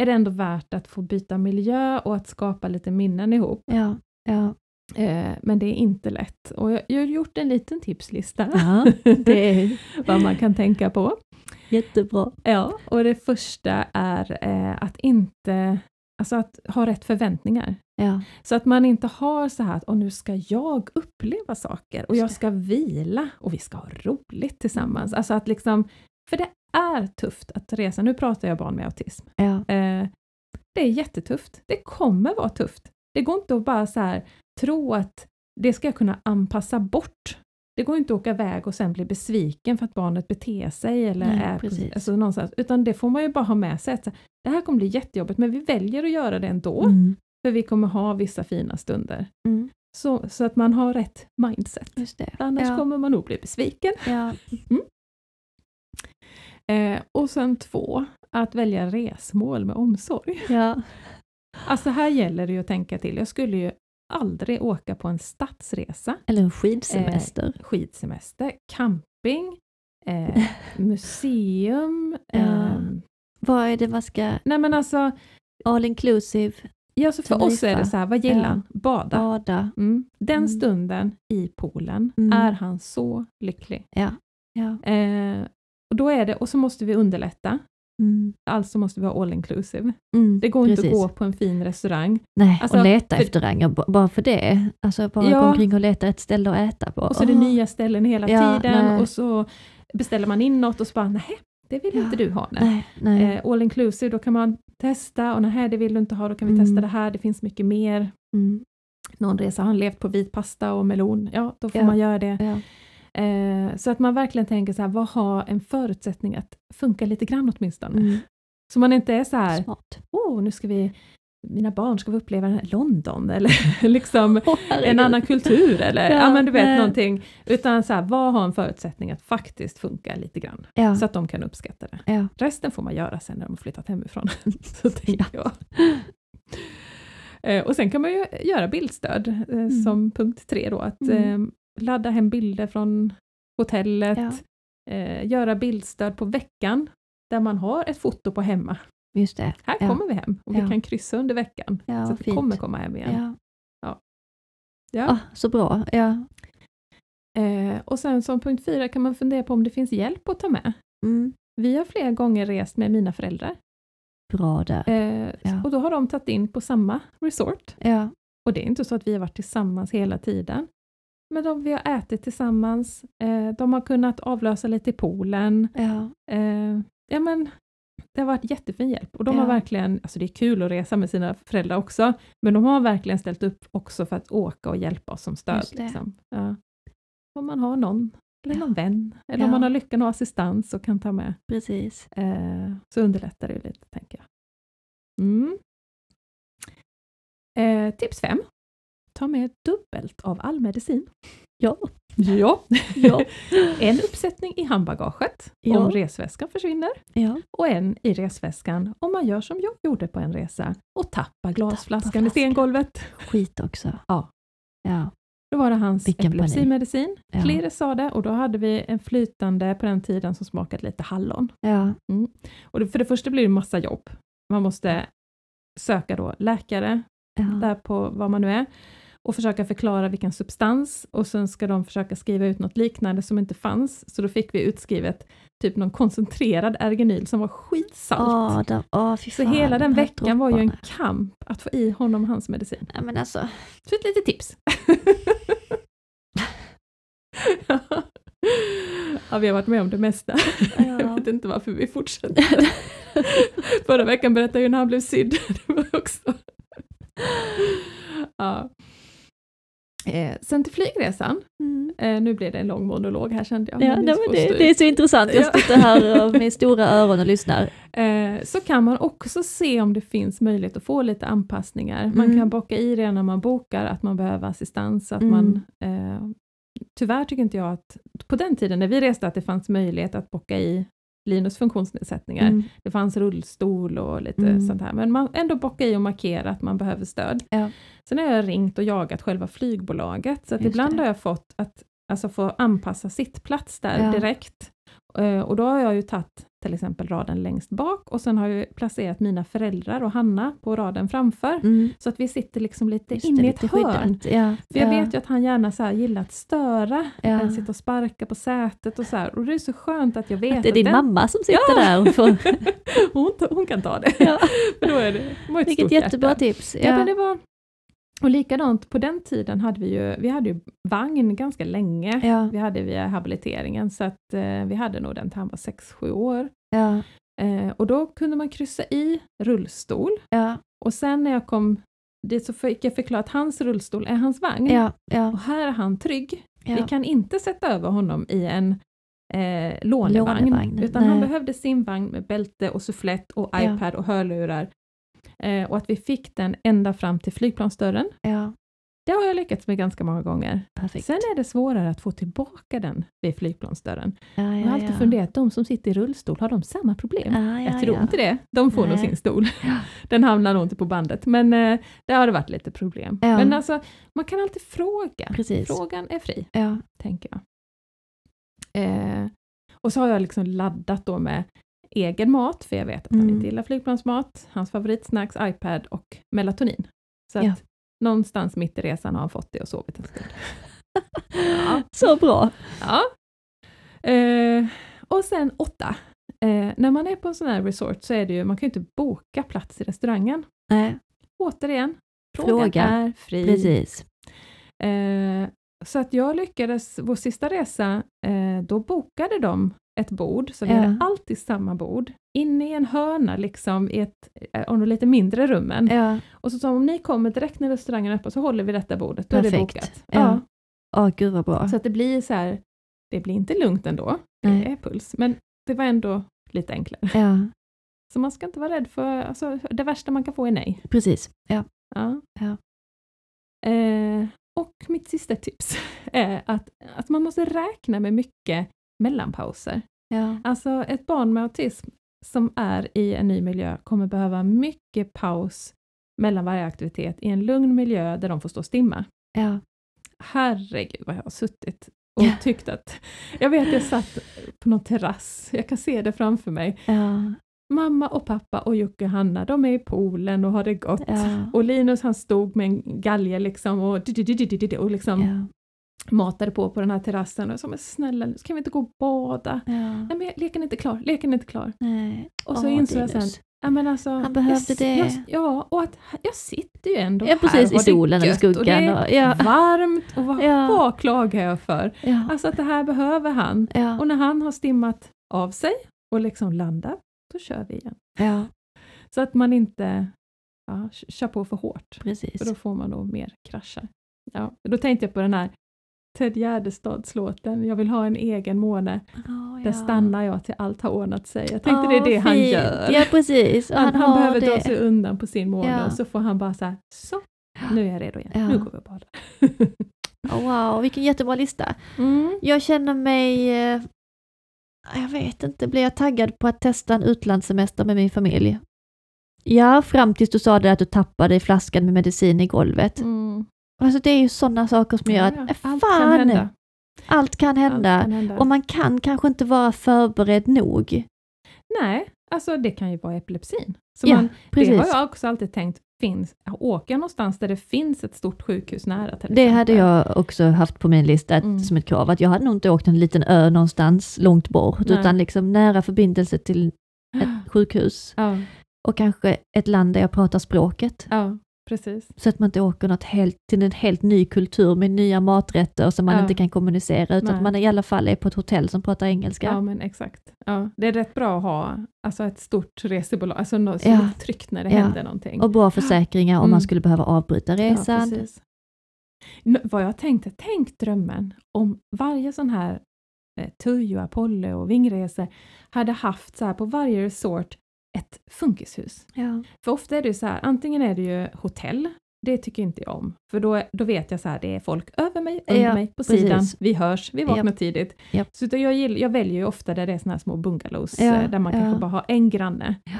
är det ändå värt att få byta miljö och att skapa lite minnen ihop. Ja, ja. Eh, men det är inte lätt. Och jag, jag har gjort en liten tipslista ja det är vad man kan tänka på. Jättebra. Ja, och det första är eh, att inte, alltså att ha rätt förväntningar. Ja, Så att man inte har så här att och nu ska jag uppleva saker och jag ska vila och vi ska ha roligt tillsammans. Alltså att liksom, för det är tufft att resa. Nu pratar jag barn med autism. ja, Eh, det är jättetufft. Det kommer vara tufft. Det går inte att bara så här tro att det ska jag kunna anpassa bort. Det går inte att åka iväg och sen bli besviken för att barnet beter sig eller Nej, är precis. alltså någonstans. Utan det får man ju bara ha med sig att det här kommer bli jättejobbigt men vi väljer att göra det ändå. mm. För vi kommer ha vissa fina stunder. Mm. Så, så att man har rätt mindset. Annars Ja. kommer man nog bli besviken. Ja, Eh, och sen två, att välja resmål med omsorg. ja, Alltså här gäller det ju att tänka till. Jag skulle ju aldrig åka på en stadsresa, eller en skidsemester. skidsemester, camping, eh, museum. Ehm, Vad är det man ska, nej men alltså, all inclusive, ja, så för oss är det så här, vad gillar han? Bada. bada. Mm. Den Mm. stunden i poolen Mm. är han så lycklig. Ja, ja. Eh, och då är det, och så måste vi underlätta, Mm. alltså måste vi ha all inclusive. Mm. Det går inte Precis. att gå på en fin restaurang Nej, Alltså, och leta för- efter ranger, b- bara för det. Alltså bara Ja. gå omkring och leta ett ställe att äta på. och så är det Åh. nya ställen hela Ja, tiden nej. och så beställer man in något och så bara nej, det vill Ja. inte du ha. Nej. Nej. Eh, all inclusive, då kan man testa och nej, det vill du inte ha, då kan vi Mm. testa det här, det finns mycket mer. Mm. Någon resa har han levt på vit pasta och melon, ja då får man göra det. Eh, så att man verkligen tänker så här, vad har en förutsättning att funka lite grann åtminstone? Mm. Så man inte är så här, Smart. åh nu ska vi, mina barn ska vi uppleva London eller liksom Åh, en annan kultur eller Ja, ja, men du vet nej. någonting. Utan så här, vad har en förutsättning att faktiskt funka lite grann? Ja, Så att de kan uppskatta det. ja. Resten får man göra sen när de har flyttat hemifrån. så tänker jag. Eh, och sen kan man ju göra bildstöd eh, som punkt tre då, att Mm. Ladda hem bilder från hotellet, Ja. eh, göra bildstöd på veckan där man har ett foto på hemma. Just det. Här Ja. kommer vi hem och vi kan kryssa under veckan. Så att vi fint. kommer komma hem igen. Ja. Ja. Ah, så bra. Ja. Eh, och sen som punkt fyra kan man fundera på om det finns hjälp att ta med. Mm. Vi har flera gånger rest med mina föräldrar Bra där. eh, Ja. och då har de tagit in på samma resort. Ja. Och det är inte så att vi har varit tillsammans hela tiden. Men de, vi har ätit tillsammans, eh, de har kunnat avlösa lite i poolen. Ja. Eh, ja, men, det har varit jättefin hjälp och de Ja. har verkligen, alltså det är kul att resa med sina föräldrar också, men de har verkligen ställt upp också för att åka och hjälpa oss som stöd. Liksom. Ja. Om man har någon, eller Ja. någon vän, eller om man har lyckan att ha assistans och kan ta med, Precis. eh, så underlättar det lite, tänker jag. Mm. Eh, tips fem. Ta med dubbelt av all medicin. Ja. Ja. Ja. en uppsättning i handbagaget Ja. om resväskan försvinner ja. och en i resväskan om man gör som jag gjorde på en resa och tappar glasflaskan i flaskan. stengolvet. Skit också. Ja. Ja. Då var det hans Vilken epilepsimedicin. Ja. Flera sa det och då hade vi en flytande på den tiden som smakade lite hallon. Ja. Och det, för det första blir det massa jobb. Man måste söka då läkare Ja. där på vad man nu är och försöka förklara vilken substans och sen ska de försöka skriva ut något liknande som inte fanns. Så då fick vi utskrivet typ någon koncentrerad ergenyl som var skitsalt. Åh, de, åh, fy Så fan, hela den veckan var ju en kamp att få i honom hans medicin. Ja, men alltså, Så ett litet tips. ja, vi har varit med om det mesta. Jag ja. vet inte varför vi fortsätter. Förra veckan berättade jag när han blev sydd. Det var också... ja. Eh, sen till flygresan. Mm. Eh, nu blev det en lång monolog här kände jag. Ja, nej, det, det är så intressant. Jag Ja. sitter här och med stora öron och lyssnar. Eh, så kan man också se om det finns möjlighet att få lite anpassningar. Man Mm. kan bocka i redan när man bokar att man behöver assistans. Att Mm. man, eh, tyvärr tycker inte jag att, på den tiden när vi reste, att det fanns möjlighet att bocka i Linus funktionsnedsättningar. Mm. Det fanns rullstol och lite Mm. sånt här, men man ändå bocka i och markera att man behöver stöd. Ja. Sen har jag ringt och jagat själva flygbolaget, så att Just ibland det. har jag fått att alltså, få anpassa sittplats där Ja. direkt. Eh, och då har jag ju tagit till exempel raden längst bak och sen har jag placerat mina föräldrar och Hanna på raden framför. Mm. Så att vi sitter liksom lite Just inne i ett hörn. Ja. För jag ja. vet ju att han gärna så gillar att störa, Ja. eh, sitta och sparka på sätet och så här. Och det är så skönt att jag vet att det är din den- mamma som sitter där. Och får, hon, hon kan ta det. ja. För då är det, det Vilket jättebra hjärta. tips. Ja. men det var, och likadant, på den tiden hade vi ju, vi hade ju vagn ganska länge. Ja. Vi hade via habiliteringen, så att eh, vi hade nog den till han var 6-7 år. Ja. Eh, och då kunde man kryssa i rullstol. Ja. Och sen när jag kom dit så fick jag förklara att hans rullstol är hans vagn. Och här är han trygg. Vi kan inte sätta över honom i en eh, lånevagn, Lånevagn, utan han nej. behövde sin vagn med bälte och sufflett och iPad och hörlurar. Eh, och att vi fick den ända fram till flygplansdörren, ja. det har jag lyckats med ganska många gånger. Perfekt. Sen är det svårare att få tillbaka den vid flygplansdörren. ja, ja, Jag har alltid ja. funderat, de som sitter i rullstol, har de samma problem? Ja, ja, jag tror inte det. De får nog Nej. sin stol. Den hamnar nog inte på bandet, men eh, det har det varit lite problem. Men alltså, man kan alltid fråga. Precis. Frågan är fri, Ja. tänker jag. Eh, och så har jag liksom laddat då med egen mat, för jag vet att han Mm. inte gillar flygplansmat, hans favoritsnacks, iPad och melatonin. Så att Ja. någonstans mitt i resan har han fått det och sovit en stund. Ja. Så bra. Ja. Eh, och sen åtta. Eh, när man är på en sån här resort så är det ju, man kan ju inte boka plats i restaurangen. Nej, Återigen, frågan Fråga. är fri. precis. Eh, så att jag lyckades, vår sista resa, eh, då bokade de ett bord, så vi Ja. hade alltid samma bord, inne i en hörna liksom, i ett eh, av de lite mindre rummen. Ja. Och så sa om ni kommer direkt när restaurangen är öppen så håller vi detta bordet, då är det Perfekt. bokat. Ja. Åh, gud vad bra. Så att det blir så här, det blir inte lugnt ändå, Nej. det är puls, men det var ändå lite enklare. Ja, Så man ska inte vara rädd för, alltså, det värsta man kan få är nej. precis. Ja. Ja. Ja. Eh, och mitt sista tips är att, att man måste räkna med mycket mellanpauser. Ja. Alltså ett barn med autism som är i en ny miljö kommer behöva mycket paus mellan varje aktivitet i en lugn miljö där de får stå och stimma. Ja. Herregud vad jag har suttit och Ja. tyckt att, jag vet jag satt på någon terrass, jag kan se det framför mig. Ja. Mamma och pappa och Jocke och Hanna, de är i poolen och har det gott. Ja. Och Linus han stod med en galge liksom och, och liksom. Matade på på den här terrassen och sa men snälla nu ska vi inte gå och bada? Ja. Nej men leken är inte klar, leken är inte klar. Nej. Och så Åh, insåg jag sen, ja men alltså. Han behövde jag, det. Jag, ja, och att jag sitter ju ändå Ja, precis, här i solen eller gött och skuggan. det är Och, ja. varmt och vad, Ja. vad klagar jag för? Ja. Alltså att det här behöver han. Och när han har stimmat av sig och liksom landat, då kör vi igen. ja, Så att man inte ja, kör på för hårt. precis. För då får man nog mer kraschar. Ja, då tänkte jag på den här Ted Gärdestads-låten, Jag vill ha en egen måne. Där ja. stannar jag till allt har ordnat sig. Jag tänkte Åh, det är det han fint. gör. Ja, precis. Han, han, han behöver det. dra sig undan på sin måne Ja. och så får han bara så här, så, nu är jag redo igen. Ja. Nu går vi och badar. Oh, wow, vilken jättebra lista. mm. Jag känner mig, eh, jag vet inte, blir jag taggad på att testa en utlandssemester med min familj? Ja, fram tills du sa det att du tappade flaskan med medicin i golvet. Mm. Alltså det är ju sådana saker som gör Ja, att, ja. äh, Allt fan, kan hända. allt kan hända. Allt kan hända. Och man kan kanske inte vara förberedd nog. Nej, alltså det kan ju vara epilepsin. Så Ja, man, precis. det har jag också alltid tänkt, finns, jag någonstans där det finns ett stort sjukhus nära till Det exempel. hade jag också haft på min lista Mm. som ett krav, att jag hade nog inte åkt en liten ö någonstans långt bort, Nej. utan liksom nära förbindelse till ett sjukhus Ja, och kanske ett land där jag pratar språket. ja, precis. Så att man inte åker något helt, till en helt ny kultur med nya maträtter som man Ja. inte kan kommunicera, utan Nej. att man i alla fall är på ett hotell som pratar engelska. Ja, men exakt. Ja, det är rätt bra att ha alltså ett stort resebolag, alltså något Ja. ja. tryggt när det Ja. händer någonting. Och bra försäkringar om Mm. man skulle behöva avbryta Ja, resan. N- vad jag tänkte, tänk drömmen om varje sån här eh, Tujo, Apollo och Vingresor hade haft så här på varje resort ett funkishus. Ja. För ofta är det ju så här, antingen är det ju hotell det tycker inte jag om. För då, då vet jag så här, det är folk över mig, under Ja, mig, på precis. sidan, vi hörs, vi vaknar Japp. tidigt. Så jag, gill- jag väljer ju ofta där det är såna här små bungalows, Ja, eh, där man ja. kanske bara har en granne. Ja.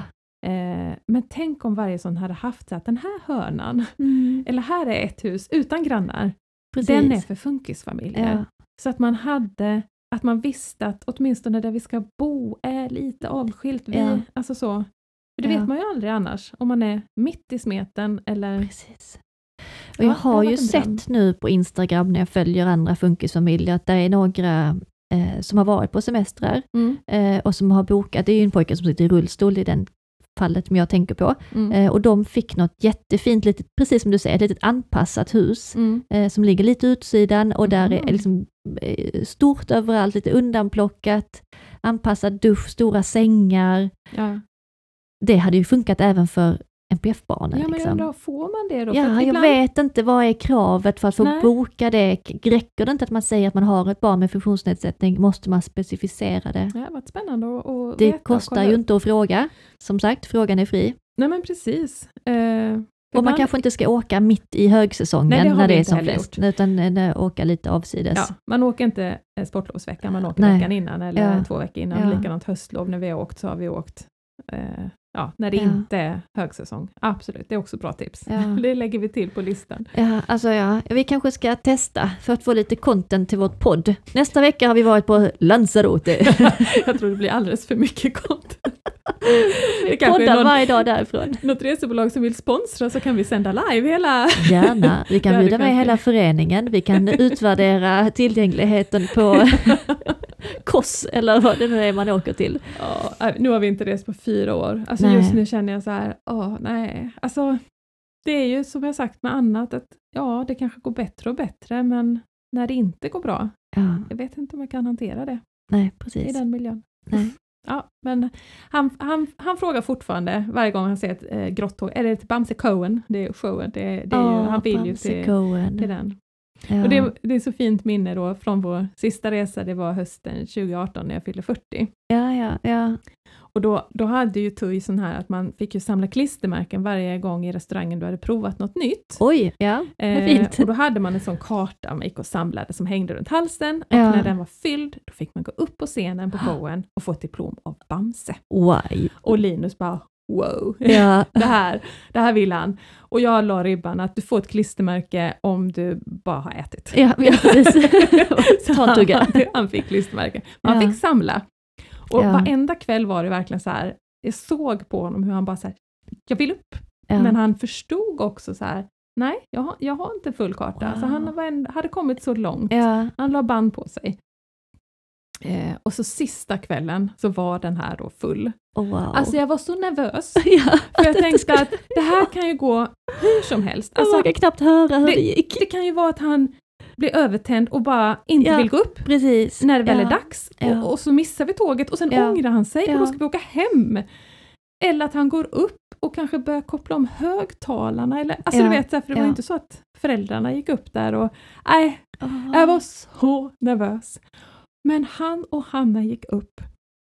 Eh, men tänk om varje sån hade haft så att den här hörnan, Mm, eller här är ett hus utan grannar, precis. den är för funkisfamiljer. ja. Så att man hade, att man visste att åtminstone där vi ska bo är lite avskilt. Vi, Ja. Alltså så. För det Ja. vet man ju aldrig annars, om man är mitt i smeten eller... Precis. Och Ja, jag det har ju sett nu på Instagram när jag följer andra funkisfamiljer att det är några eh, som har varit på semestrar Mm, eh, och som har bokat, det är ju en pojke som sitter i rullstol i den fallet som jag tänker på, mm, eh, och de fick något jättefint, litet, precis som du säger, ett litet anpassat hus mm. eh, som ligger lite utsidan och där Mhm. är liksom eh, stort överallt, lite undanplockat, anpassad dusch, stora sängar. Ja. Det hade ju funkat även för NPF-barnen. ja, men liksom. undrar, får man det då? Ja, att jag ibland- vet inte vad är kravet för att få Nej. boka det. Räcker det inte att man säger att man har ett barn med funktionsnedsättning? Måste man specificera det? Ja, vad spännande att, att Det veta kostar ju inte att fråga. Som sagt, frågan är fri. Nej men precis. Eh, Och man ibland- kanske inte ska åka mitt i högsäsongen Nej, det när det är som flest, utan eh, åka lite avsides. Ja, man åker inte eh, sportlovsveckan, man åker Nej. veckan innan eller Ja. två veckor innan. Ja. Likadant höstlov, när vi har åkt så har vi åkt eh, ja, när det Ja. inte är högsäsong. Absolut, det är också bra tips. Ja. Det lägger vi till på listan. Ja, alltså ja, vi kanske ska testa för att få lite content till vårt podd. Nästa vecka har vi varit på Lanzarote. Jag tror det blir alldeles för mycket content. vi poddar någon, varje dag därifrån. något resebolag som vill sponsra så kan vi sända live hela... Gärna, vi kan bjuda med hela föreningen, vi kan utvärdera tillgängligheten på KOS eller vad det nu är man åker till. Ja, nu har vi inte rest på fyra år. Alltså Nej. just nu känner jag så här, åh nej. Alltså, det är ju som jag sagt med annat, att ja, det kanske går bättre och bättre, men när det inte går bra, Ja, jag vet inte om jag kan hantera det nej i precis. den miljön. Nej. Ja, men han, han, han frågar fortfarande varje gång han ser ett eh, är det till Bamse Cohen? Det är showen, det, det är ju, Åh, han vill ju till, Cohen. till den. Ja. Och det, det är så fint minne då från vår sista resa, det var hösten 2018 när jag fyllde 40. ja, ja, ja. Och då, då hade ju TUI sån här att man fick ju samla klistermärken varje gång i restaurangen du hade provat något nytt. Oj, ja, Eh, fint. och då hade man en sån karta man gick och samlade som hängde runt halsen och Ja. när den var fylld då fick man gå upp på scenen på showen och få ett diplom av Bamse. Why? Och Linus bara wow, Ja, det, här, det här vill han. Och jag la ribban att du får ett klistermärke om du bara har ätit. ja, ja precis. Ta en han, tugga. han fick klistermärke. Men Han Ja. fick samla. Och Ja. varenda kväll var det verkligen så här, jag såg på honom hur han bara så här, jag vill upp. Ja. Men han förstod också så här, nej, jag har, jag har inte full karta. Wow. Så han en, hade kommit så långt. ja. Han la band på sig. Eh, och så sista kvällen så var den här då full. Oh, wow. Alltså jag var så nervös. ja, För jag tänkte att det här kan ju gå hur som helst. jag Alltså, vågar knappt höra hur det, det, gick. det kan ju vara att han blir övertänd och bara inte Ja. vill gå upp Precis. när det väl ja. är dags. Ja. Och, och så missar vi tåget och sen Ja. ångrar han sig och då ska vi åka hem. Eller att han går upp och kanske börjar koppla om högtalarna. Eller, alltså du vet, för det var inte så att föräldrarna gick upp där och nej, Oh. jag var så nervös. Men han och Hanna gick upp.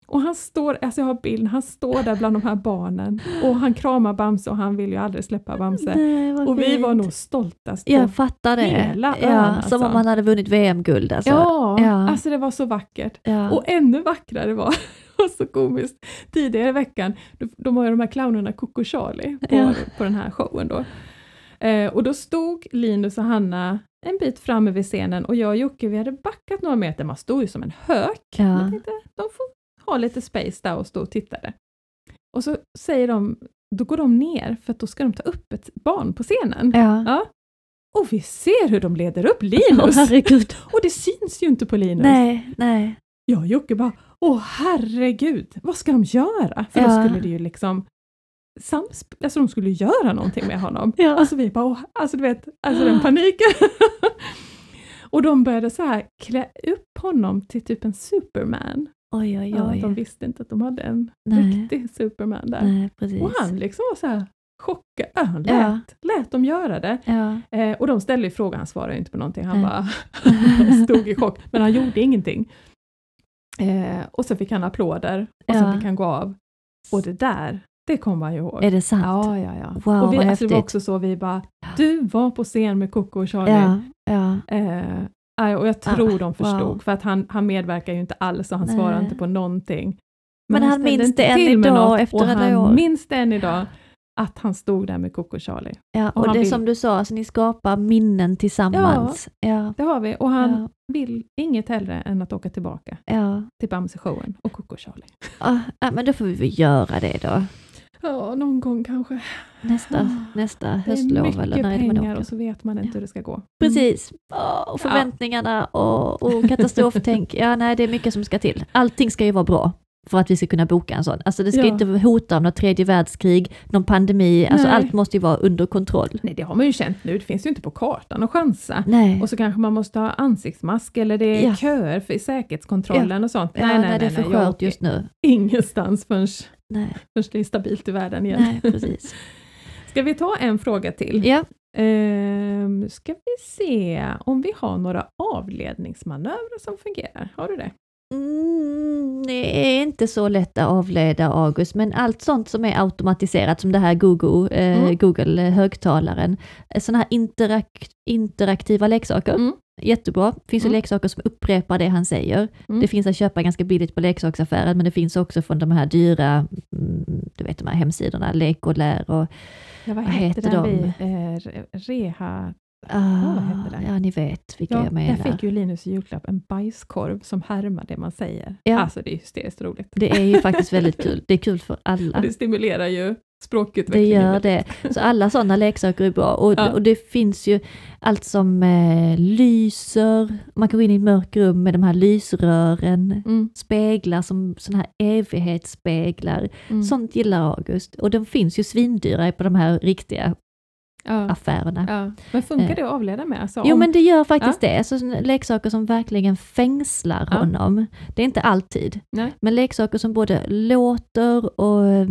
Och han står, alltså jag har bilden, han står där bland de här barnen och han kramar Bamse och han vill ju aldrig släppa Bamse. Nej, Och vi var nog stoltast på Jag fattar det. hela ön, ja, alltså. Som om man hade vunnit VM-guld alltså. Ja, Ja. alltså det var så vackert. Ja. Och ännu vackrare var, och så komiskt, tidigare i veckan, de var ju de här clownerna Coco Charlie på, Ja. på den här showen då. Eh, och då stod Linus och Hanna en bit framme vid scenen och jag och Jocke vi hade backat några meter, man stod ju som en hök. Ja. Jag tänkte, de får ha lite space där och stå och tittade. Och så säger de, då går de ner för att då ska de ta upp ett barn på scenen. Ja. Ja. Och vi ser hur de leder upp Linus! herregud. och det syns ju inte på Linus. Nej, nej. Jag och Jocke bara, åh herregud, vad ska de göra? För Ja. då skulle det ju liksom samsp- alltså de skulle göra någonting med honom. Ja. Alltså vi bara, åh, alltså du vet, alltså den paniken. och de började så här klä upp honom till typ en superman. Oj, oj, Ja, oj. de visste inte att de hade en Nej. riktig superman där. Nej, precis. Och han liksom var så här chockad, Ja, han lät, Ja. lät dem göra det. Ja. Eh, och de ställde ju frågan, han svarade ju inte på någonting, han Nej. bara stod i chock, men han gjorde ingenting. Eh, och så fick han applåder och Ja. så fick han gå av. Och det där, Det kommer han ihåg. Är det sant? Ja, ja, ja. Wow, och vi, vad alltså, det var också så vi bara, du var på scen med Coco och Charlie. Ja, ja. Eh, aj, och jag tror Ah, de förstod, wow. för att han, han medverkar ju inte alls och han Nej. svarar inte på någonting. Men han ställde minns det än idag något, efter och alla han år. minns det än idag, att han stod där med Coco Charlie. ja. Och Och han det vill- som du sa, alltså, ni skapar minnen tillsammans. Ja, Det har vi, och han ja, vill inget hellre än att åka tillbaka ja. till Bamse-showen och Coco Charlie. Ah, ja, men då får vi väl göra det då. Ja, någon gång kanske. Nästa, Ah, nästa Det är höstlov mycket eller när är det man pengar åker. och så vet man inte Ja. hur det ska gå. Precis. Åh, och förväntningarna och, och katastroftänk. Ja, nej, det är mycket som ska till. Allting ska ju vara bra för att vi ska kunna boka en sån. Alltså det ska Ja. inte hota om något tredje världskrig, någon pandemi, alltså Nej. allt måste ju vara under kontroll. Nej, det har man ju känt nu. Det finns ju inte på kartan att chansa. Nej, Och så kanske man måste ha ansiktsmask eller det är Ja. köer för säkerhetskontrollen och sånt. ja, nej, nej, nej, det är för nej, skört just nu. ingenstans förrän, Nej, förrän det är stabilt i världen igen. nej precis. Ska vi ta en fråga till? Ja, Ehm, ska vi se om vi har några avledningsmanövrar som fungerar. Har du det? Mm, det är inte så lätt att avleda August, men allt sånt som är automatiserat, som det här Google, eh, Mm. Google högtalaren, sådana här interak interaktiva leksaker, Mm. Jättebra. finns ju Mm. leksaker som upprepar det han säger. Mm. Det finns att köpa ganska billigt på leksaksaffären, men det finns också från de här dyra, mm, du vet de här hemsidorna, Lek och Lär och Ja, vad Vad heter de? vi, eh, re- Reha... ah, det? ja, ni vet vilka Ja, jag där menar. fick ju Linus i julklapp en bajskorv som härmar det man säger. Ja. Alltså det är hysteriskt roligt. Det är ju faktiskt väldigt kul. Det är kul för alla. Och det stimulerar ju Det språkutvecklingen. gör det. Så alla sådana leksaker är bra. Och, Ja. och det finns ju allt som eh, lyser, man kan gå in i ett mörkt rum med de här lysrören, Mm, speglar som sådana här evighetsspeglar. mm. Sånt gillar August. Och de finns ju svindyra på de här riktiga ja, affärerna. ja. Men funkar Eh. det att avleda med? Alltså, Jo om- men det gör faktiskt det, alltså, leksaker som verkligen fängslar Ja. honom. Det är inte alltid, Nej. men leksaker som både låter och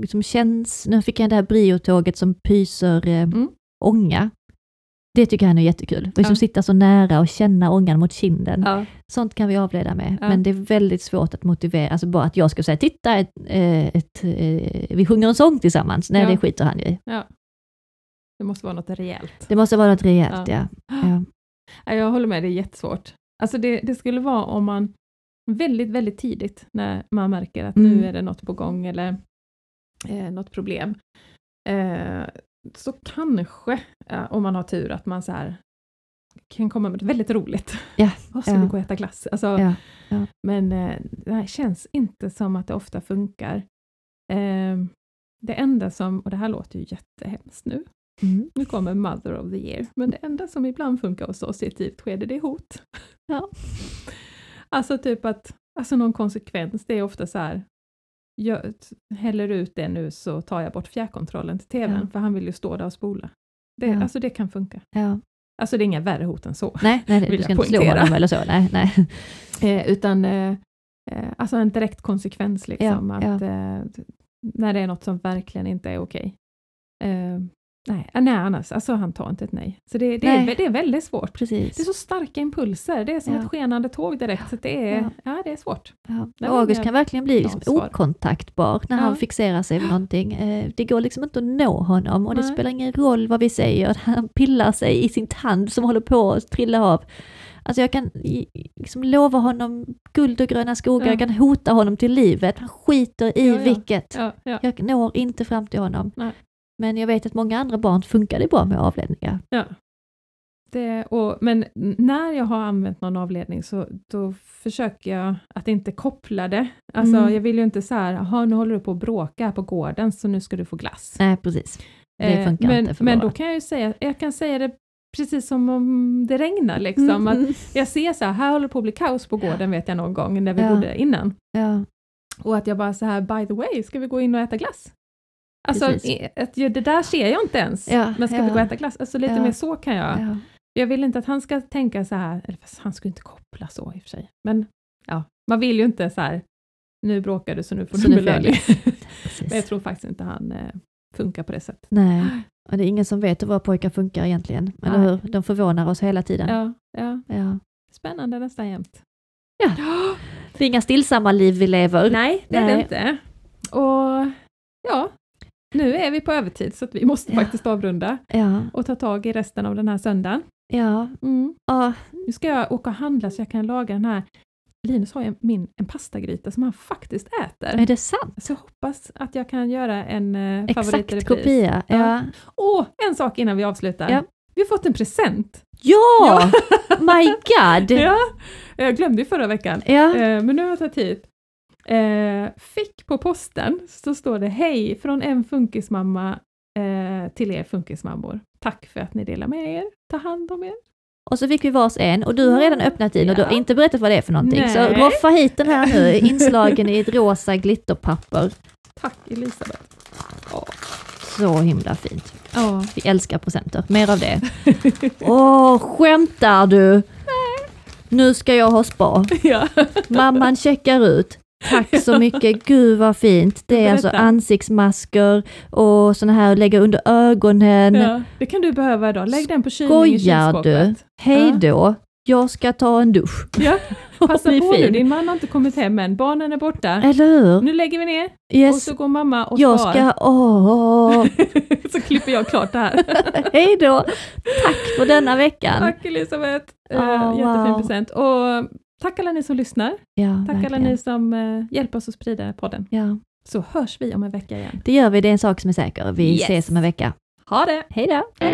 liksom känns, nu fick jag det här briotåget som pyser eh, Mm. ånga. Det tycker han är jättekul, liksom Ja. sitta så nära och känna ångan mot kinden. Ja, Sånt kan vi avleda med, Ja. men det är väldigt svårt att motivera, alltså bara att jag ska säga titta, ett, eh, ett, eh, vi sjunger en sång tillsammans, nej Ja. det skiter han ju i. Det måste vara något rejält. Det måste vara något rejält ja. ja. Ja, Jag håller med, det är jättesvårt. Alltså det, det skulle vara om man väldigt, väldigt tidigt, när man märker att Mm. nu är det något på gång eller eh, något problem, eh, så kanske, eh, om man har tur, att man så här kan komma med något väldigt roligt. Ja, Vad ska vi gå och äta glass? Alltså, Ja, ja. Men eh, det här känns inte som att det ofta funkar. Eh, det enda som, och det här låter ju jättehemskt nu, Mm. nu kommer Mother of the Year, men det enda som ibland funkar hos oss i ett tidigt skede, det är hot. Ja. Alltså typ att, alltså någon konsekvens, det är ofta så här, jag häller ut det nu så tar jag bort fjärrkontrollen till tvn, Ja. för han vill ju stå där och spola. Det, Ja. Alltså det kan funka. Ja. Alltså det är inga värre hot än så. Nej, nej du ska inte slå poängtera. honom eller så. Nej, nej. Eh, utan eh, eh, alltså en direkt konsekvens, liksom, att eh, när det är något som verkligen inte är okej. Eh, nej, eh, nej, annars, alltså han tar inte ett nej. Så det, det, är, Nej. det är väldigt svårt. Precis. Det är så starka impulser, det är som Ja. ett skenande tåg direkt, så det är, Ja. ja. det är svårt. Ja. August kan verkligen bli liksom okontaktbar när han fixerar sig vid någonting. Eh, Det går liksom inte att nå honom och det Nej. spelar ingen roll vad vi säger. Han pillar sig i sin tand som håller på att trilla av. Alltså jag kan liksom lova honom guld och gröna skogar, Ja. jag kan hota honom till livet. Han skiter i Ja, ja. vilket. Ja, ja, Jag når inte fram till honom. Nej. Men jag vet att många andra barn funkar det bra med avledningar. ja. Det, och, men när jag har använt någon avledning så då försöker jag att inte koppla det. Alltså Mm. jag vill ju inte så här, "Jaha, nu håller du på att bråka här på gården så nu ska du få glass. Nej, precis. Det Eh, funkar men, inte för Men våra. då kan jag ju säga, jag kan säga det precis som om det regnar liksom. Att Mm. jag ser så här, här håller det på att bli kaos på gården vet jag någon gång när vi Ja. bodde innan. Ja, Och att jag bara så här, by the way, ska vi gå in och äta glass? Alltså, Precis. att, det där ser jag inte ens. Ja, men ska ja. vi gå och äta glass? Alltså lite Ja. mer så kan jag. ja. Jag vill inte att han ska tänka så här, eller fast han skulle inte koppla så i och för sig. Men ja, man vill ju inte så här, nu bråkar du så nu får Så du belöning. Men jag tror faktiskt inte han eh, funkar på det sättet. Nej, och det är ingen som vet hur våra pojkar funkar egentligen. Eller Nej. hur? De förvånar oss hela tiden. Ja, ja. Spännande nästan jämt. Ja. Det är inga stillsamma liv vi lever. Nej, det är det inte. Och ja, nu är vi på övertid så att vi måste Ja. faktiskt avrunda Ja, och ta tag i resten av den här söndagen. ja, Mm. ja, Nu ska jag åka och handla så jag kan laga den här Linus har ju min, en pastagryta som han faktiskt äter. är det sant? Så jag hoppas att jag kan göra en eh, favorit i Exakt kopia. Ja. Ja. Åh, en sak innan vi avslutar. Ja. Vi har fått en present. Ja! My God! Ja, jag glömde ju förra veckan. Ja. Eh, men nu har jag tagit hit. Eh, fick på posten så står det Hej från en funkismamma eh, till er funkismammor. Tack för att ni delar med er. Ta hand om er. Och så fick vi vars en och du har redan öppnat din och du har Ja. inte berättat vad det är för någonting. Så Nej. roffa hit den här nu, inslagen i ett rosa glitterpapper. Tack Elisabeth. Ja. Så himla fint. Ja. Vi älskar presenter, mer av det. Åh, skämtar du? Nu ska jag ha spa. ja. Mamman checkar ut. Tack så mycket, gud vad fint. Det är alltså ansiktsmasker och såna här att lägga under ögonen. ja. Det kan du behöva idag. Lägg den på kylning i Skojar du? kylskåpet. Hej Ja. då, jag ska ta en dusch. Ja. Passa på nu, fin. din man har inte kommit hem än. Barnen är borta. Eller hur? Nu lägger vi ner och Yes, så går mamma och jag spar. ska... Åh, så klipper jag klart det här. hej då! Tack för denna veckan. Tack Elisabeth! Oh, jättefin wow. present. Och tack alla ni som lyssnar. Ja, Tack alla verkligen. ni som eh, hjälper oss att sprida podden. Ja, Så hörs vi om en vecka igen. det gör vi, det är en sak som är säker. Vi Yes. ses om en vecka. Ha det! Hej då!